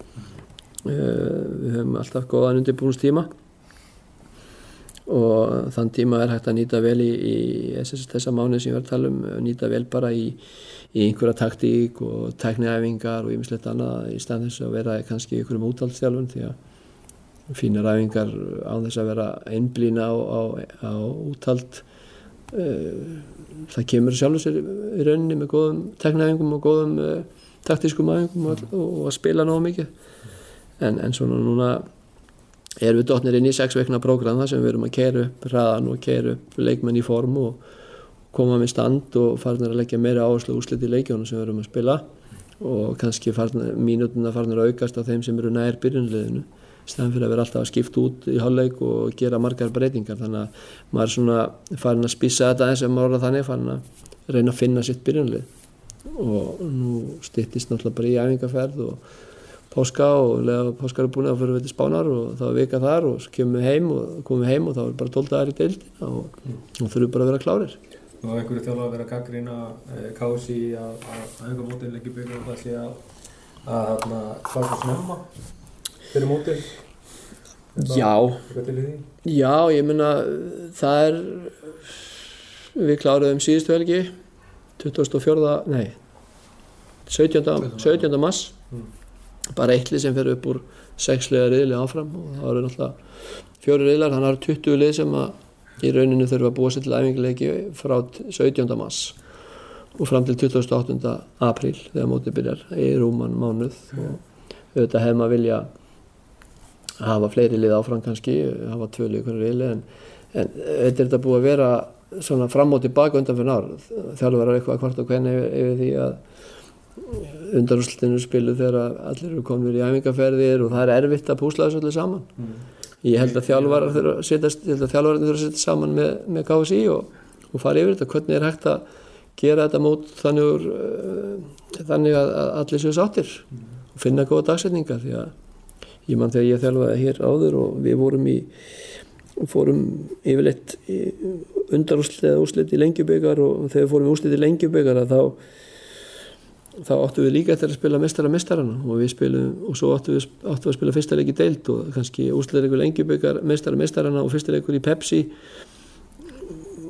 Uh, við höfum alltaf góðan undirbúinstíma og þann tíma er hægt að nýta vel í, í SS, þessa mánuð sem ég var að tala um nýta vel bara í, í einhverja taktík og tækniæfingar og ýmislegt annað í stað þess að vera kannski í einhverjum útaldstjálfun því að fínar æfingar á þess að vera einblýna á, á, á útald uh, það kemur sjálfur sér í rauninni með góðum teknæðingum og góðum uh, taktískum aðingum og, og, að spila náðu mikið. En, en svona núna erum við dotnir inn í sex veikna prógram þar sem við erum að keira upp hraðan og keira upp leikmenn í form og koma með stand og farnir að leggja meira áherslu úslit í leikjónu sem við erum að spila og kannski mínútuna farnir að aukast á þeim sem eru nær byrjunliðinu stæðan fyrir að vera alltaf að skipta út í hálfleik og gera margar breytingar. Þannig að maður er svona farin að spissa þetta eins og maður er þannig farin að reyna að finna sitt byrjunlið og nú styttist náttúrulega bara í æfingarferð og páska og lega páskar er búin að fyrir við til spánar og þá er vika þar og svo kemum við heim og komum heim og þá er bara 12 dagar í deildina og, og þurfum bara að vera klárir og einhverju þjálfa að vera gaggrína eh, kási að einhver mótin leggja byrju og það sé að að þarna fara snemma fyrir mótin Já, já, ég meina það er við kláruðum síðustu helgi 24. nei 17. 17. mass bara eitli sem fer upp úr sexlega riðli áfram og það eru náttúrulega fjóri riðlar, þannig að það eru 20 lið sem að í rauninu þurfa að búa sér til æfinguleiki frá 17. mass og fram til 28. apríl þegar mótið byrjar í rúman mánuð og auðvitað hefum að vilja hafa fleiri lið áfram kannski, hafa tvö lið hverju riðli en, en þetta er þetta búið að vera svona fram og tilbaka undan fyrir ár þjálfur er eitthvað hvort og hvernig yfir, yfir því að undarúslutinu spilu þegar allir eru komin í æfingarferðir og það er erfitt að púsla þessu allir saman Mm. Ég held að þjálfarar þurfa að setjast að þjálfararnir að setjast saman með, með KSI og, og fara yfir þetta. Hvernig er hægt að gera þetta mót þannig, úr, uh, þannig að, að allir séu sáttir og finna góða dagsetningar? Því að ég mann þegar ég þjálfaði hér áður og við vorum í fórum yfirleitt undarúslit eða úslit í lengjubögar og þegar við fórum úslit í lengjubögar þá þá áttum við líka eftir að spila mestara mestarana og við spilum og svo áttum við, áttum við að spila fyrsta leik í deild og kannski úsleikur lengjubögar mestara mestarana og fyrsta leikur í Pepsi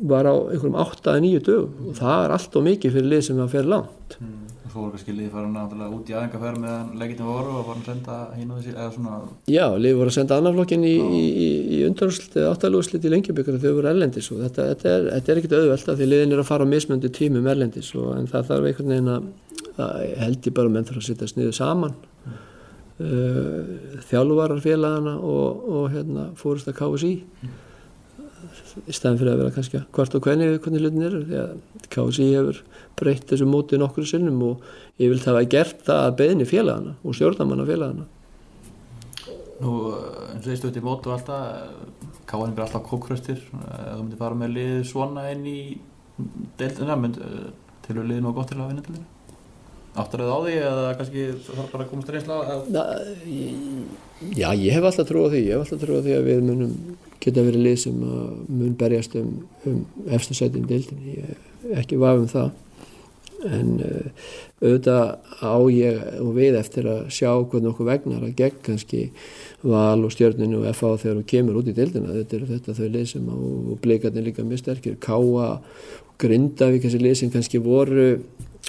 var á einhverjum 8-9 dögum. Og það er allt og mikið fyrir lið sem að fer langt. Og svo voru kannski liðið fara út í aðengaferð meðan leikitin voru og var að senda hín og þessi eða svona Já, lið voru að senda annarflokkin í, í, í, í undarúslit eða áttalúslit í lengjubögar þegar þau voru erlendis og þetta, þetta er, þetta er ekkit auðvelt af því liðin er að fara á mismöndu tímum erlendis og, en það þarf einhvern veginn að það held ég bara að menn þarf að setja sniðu saman. Uh, þjálfarar félagana og, og hérna, fórust að KSI í stæðan fyrir að vera kannski hvort og hvernig hvernig hlutin eru því að KSI hefur breytt þessu móti nokkru sinnum og ég vil það að gert það að beðni félagana og stjórnamanna félagana Nú, eh, eins og þið stöðt í mót og alltaf káðin er alltaf kókröstir ef þú myndir fara með lið svona inn í deildina, mynd, til að liðið nú gott til að vinna til því Áttar þið á því eða kannski þarf bara að komast reynsla að Já, ég hef alltaf trú á því ég hef alltaf trú á því að við munum geta verið lið sem að mun berjast um, um efstu sætin deildin ég hef ekki vaf um það en uh, auðvitað á ég og við eftir að sjá hvernig okkur vegnar að gegn kannski val og stjörninu og FA þegar þú kemur út í deildina. Þetta er þetta þau að, og blikarnir líka mjög sterkir. Káa Grindavík þessi sem kannski voru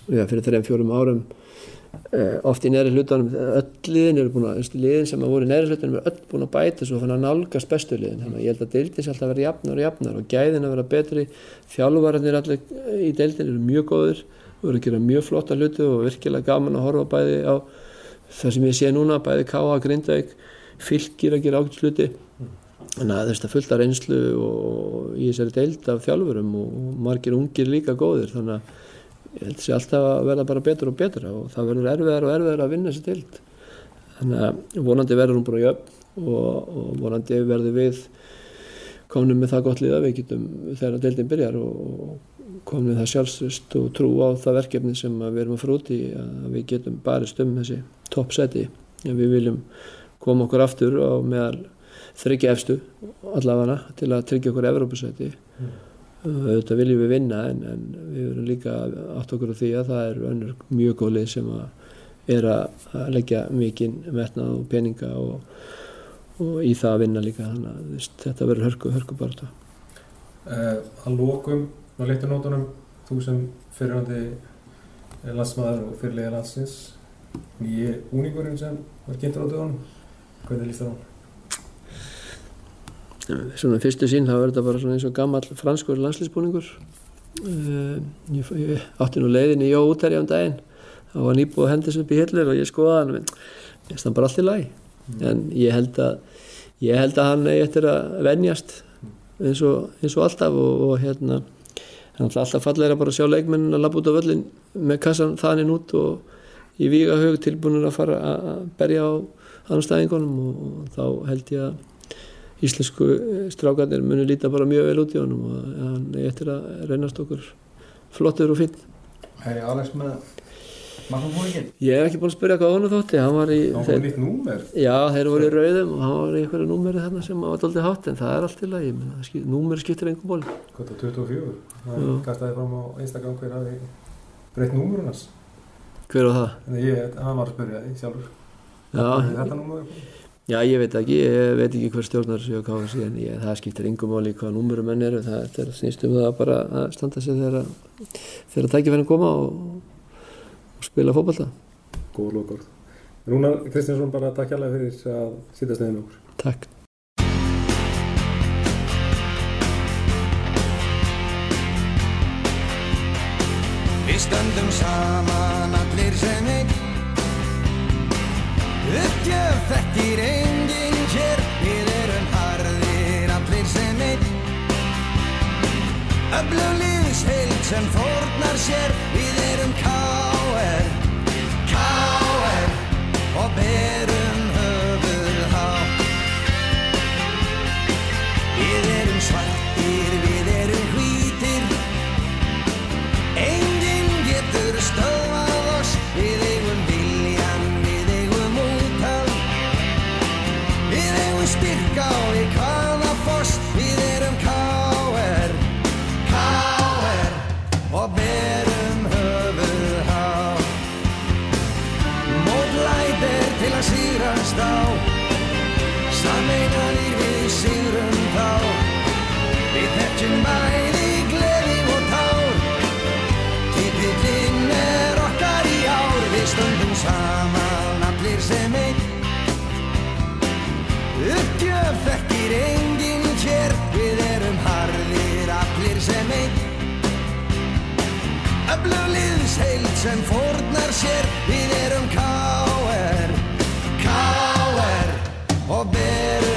já, fyrir þreim fjórum árum uh, oft í neðri hlutunum öll liðin eru búin að, liðin sem að voru í neðri hlutunum eru öll búin að bæta svo þannig að nálgast bestu liðin, þannig að ég held að deildin sé alltaf vera jafnar og jafnar og gæðin að vera betri. Þjálfararnir allir í deildin eru mjög góður og eru að gera mjög flotta hluti og virkilega gaman að horfa bæði á það sem ég sé núna, bæði K.A. Grindavík fylgir að gera ákveðs hluti þannig að þetta fullt af reynslu og í þessari deild af þjálfurum og margir ungir líka góðir þannig að ég held sér alltaf að verða bara betur og betur og það verður erfiðar og erfiðar að vinna þessi deild þannig að vonandi verður hún bara jöfn og, og vonandi verður við komnum með það gott lið að við getum þegar deildin byrjar og með það sjálfsvist og trú á það verkefni sem við erum að fara út í að við getum barist um þessi toppseti en við viljum koma okkur aftur á meðal þryggja efstu allavega til að tryggja okkur Evrópusæti. Mm. auðvitað viljum við vinna en, en við verum líka átt okkur á því að það er önnur mjög góð lið sem að er að leggja mikinn metnað og peninga og, og í það að vinna líka. Þannig að þetta verður hörku, hörku bara uh, Að lókum á leiktunótunum þú sem fyrirhandi landsmaður og fyrirlega landsins. Nýji úningurinn sem var kynntur á dögunum. Hvernig líst það á? svona fyrstu sín þá er þetta bara svona eins og gammal franskur landslýsbúningur uh, ég, ég átti nú leiðin í Jó útæri um daginn. Þá var nýbúið að hendis upp í hillur og ég skoða hann en ég finnst hann bara allt í lagi. En ég held að ég held að hann eigi eftir að venjast eins og, eins og alltaf og, og hérna er alltaf fallega bara að sjá leikmennin að labba út á völlin með kassan þaninn út og í víga hug tilbúinur að fara að berja á anstæðingunum og, og þá held ég að íslensku eh, strákarnir muni líta bara mjög vel út í honum og hann er eftir að reynast okkur flottur og finn Er ég Alex með? Ég hef ekki búin að spyrja hvað honum þótti hann var í þeir, var nýtt númer. Já þeir voru í rauðum og hann var í einhverju númeri þarna sem var doldið hátt en það er allt í lagi skip, númeri skiptir engum ból það 24? Það kastaði fram á Instagram hver hafi breytt númurinn hans. Hver var það? En ég, hann var að spyrja því sjálfur. Já, Er Þetta númer Já, ég veit ekki, ég veit ekki hver stjórnar séu á KFC en ég, það skiptir yngum máli hvað númurum menn eru, það, það snýst um það bara að standa sig þegar þegar tækifærin koma og spila fótballta. Góð lokaord Rúnar Kristinsson bara takk hjálpa fyrir að sýtast neðin okkur Takk. Við stöndum saman allir sem einn Uppgjöf þekkir enginn Öflugliðs heild sem fórnar sér Við erum K.R. Þekkir enginn hér Við erum harðir allir sem einn Öflugliðs heild sem fórnar sér Við erum K.R. K.R. Og berum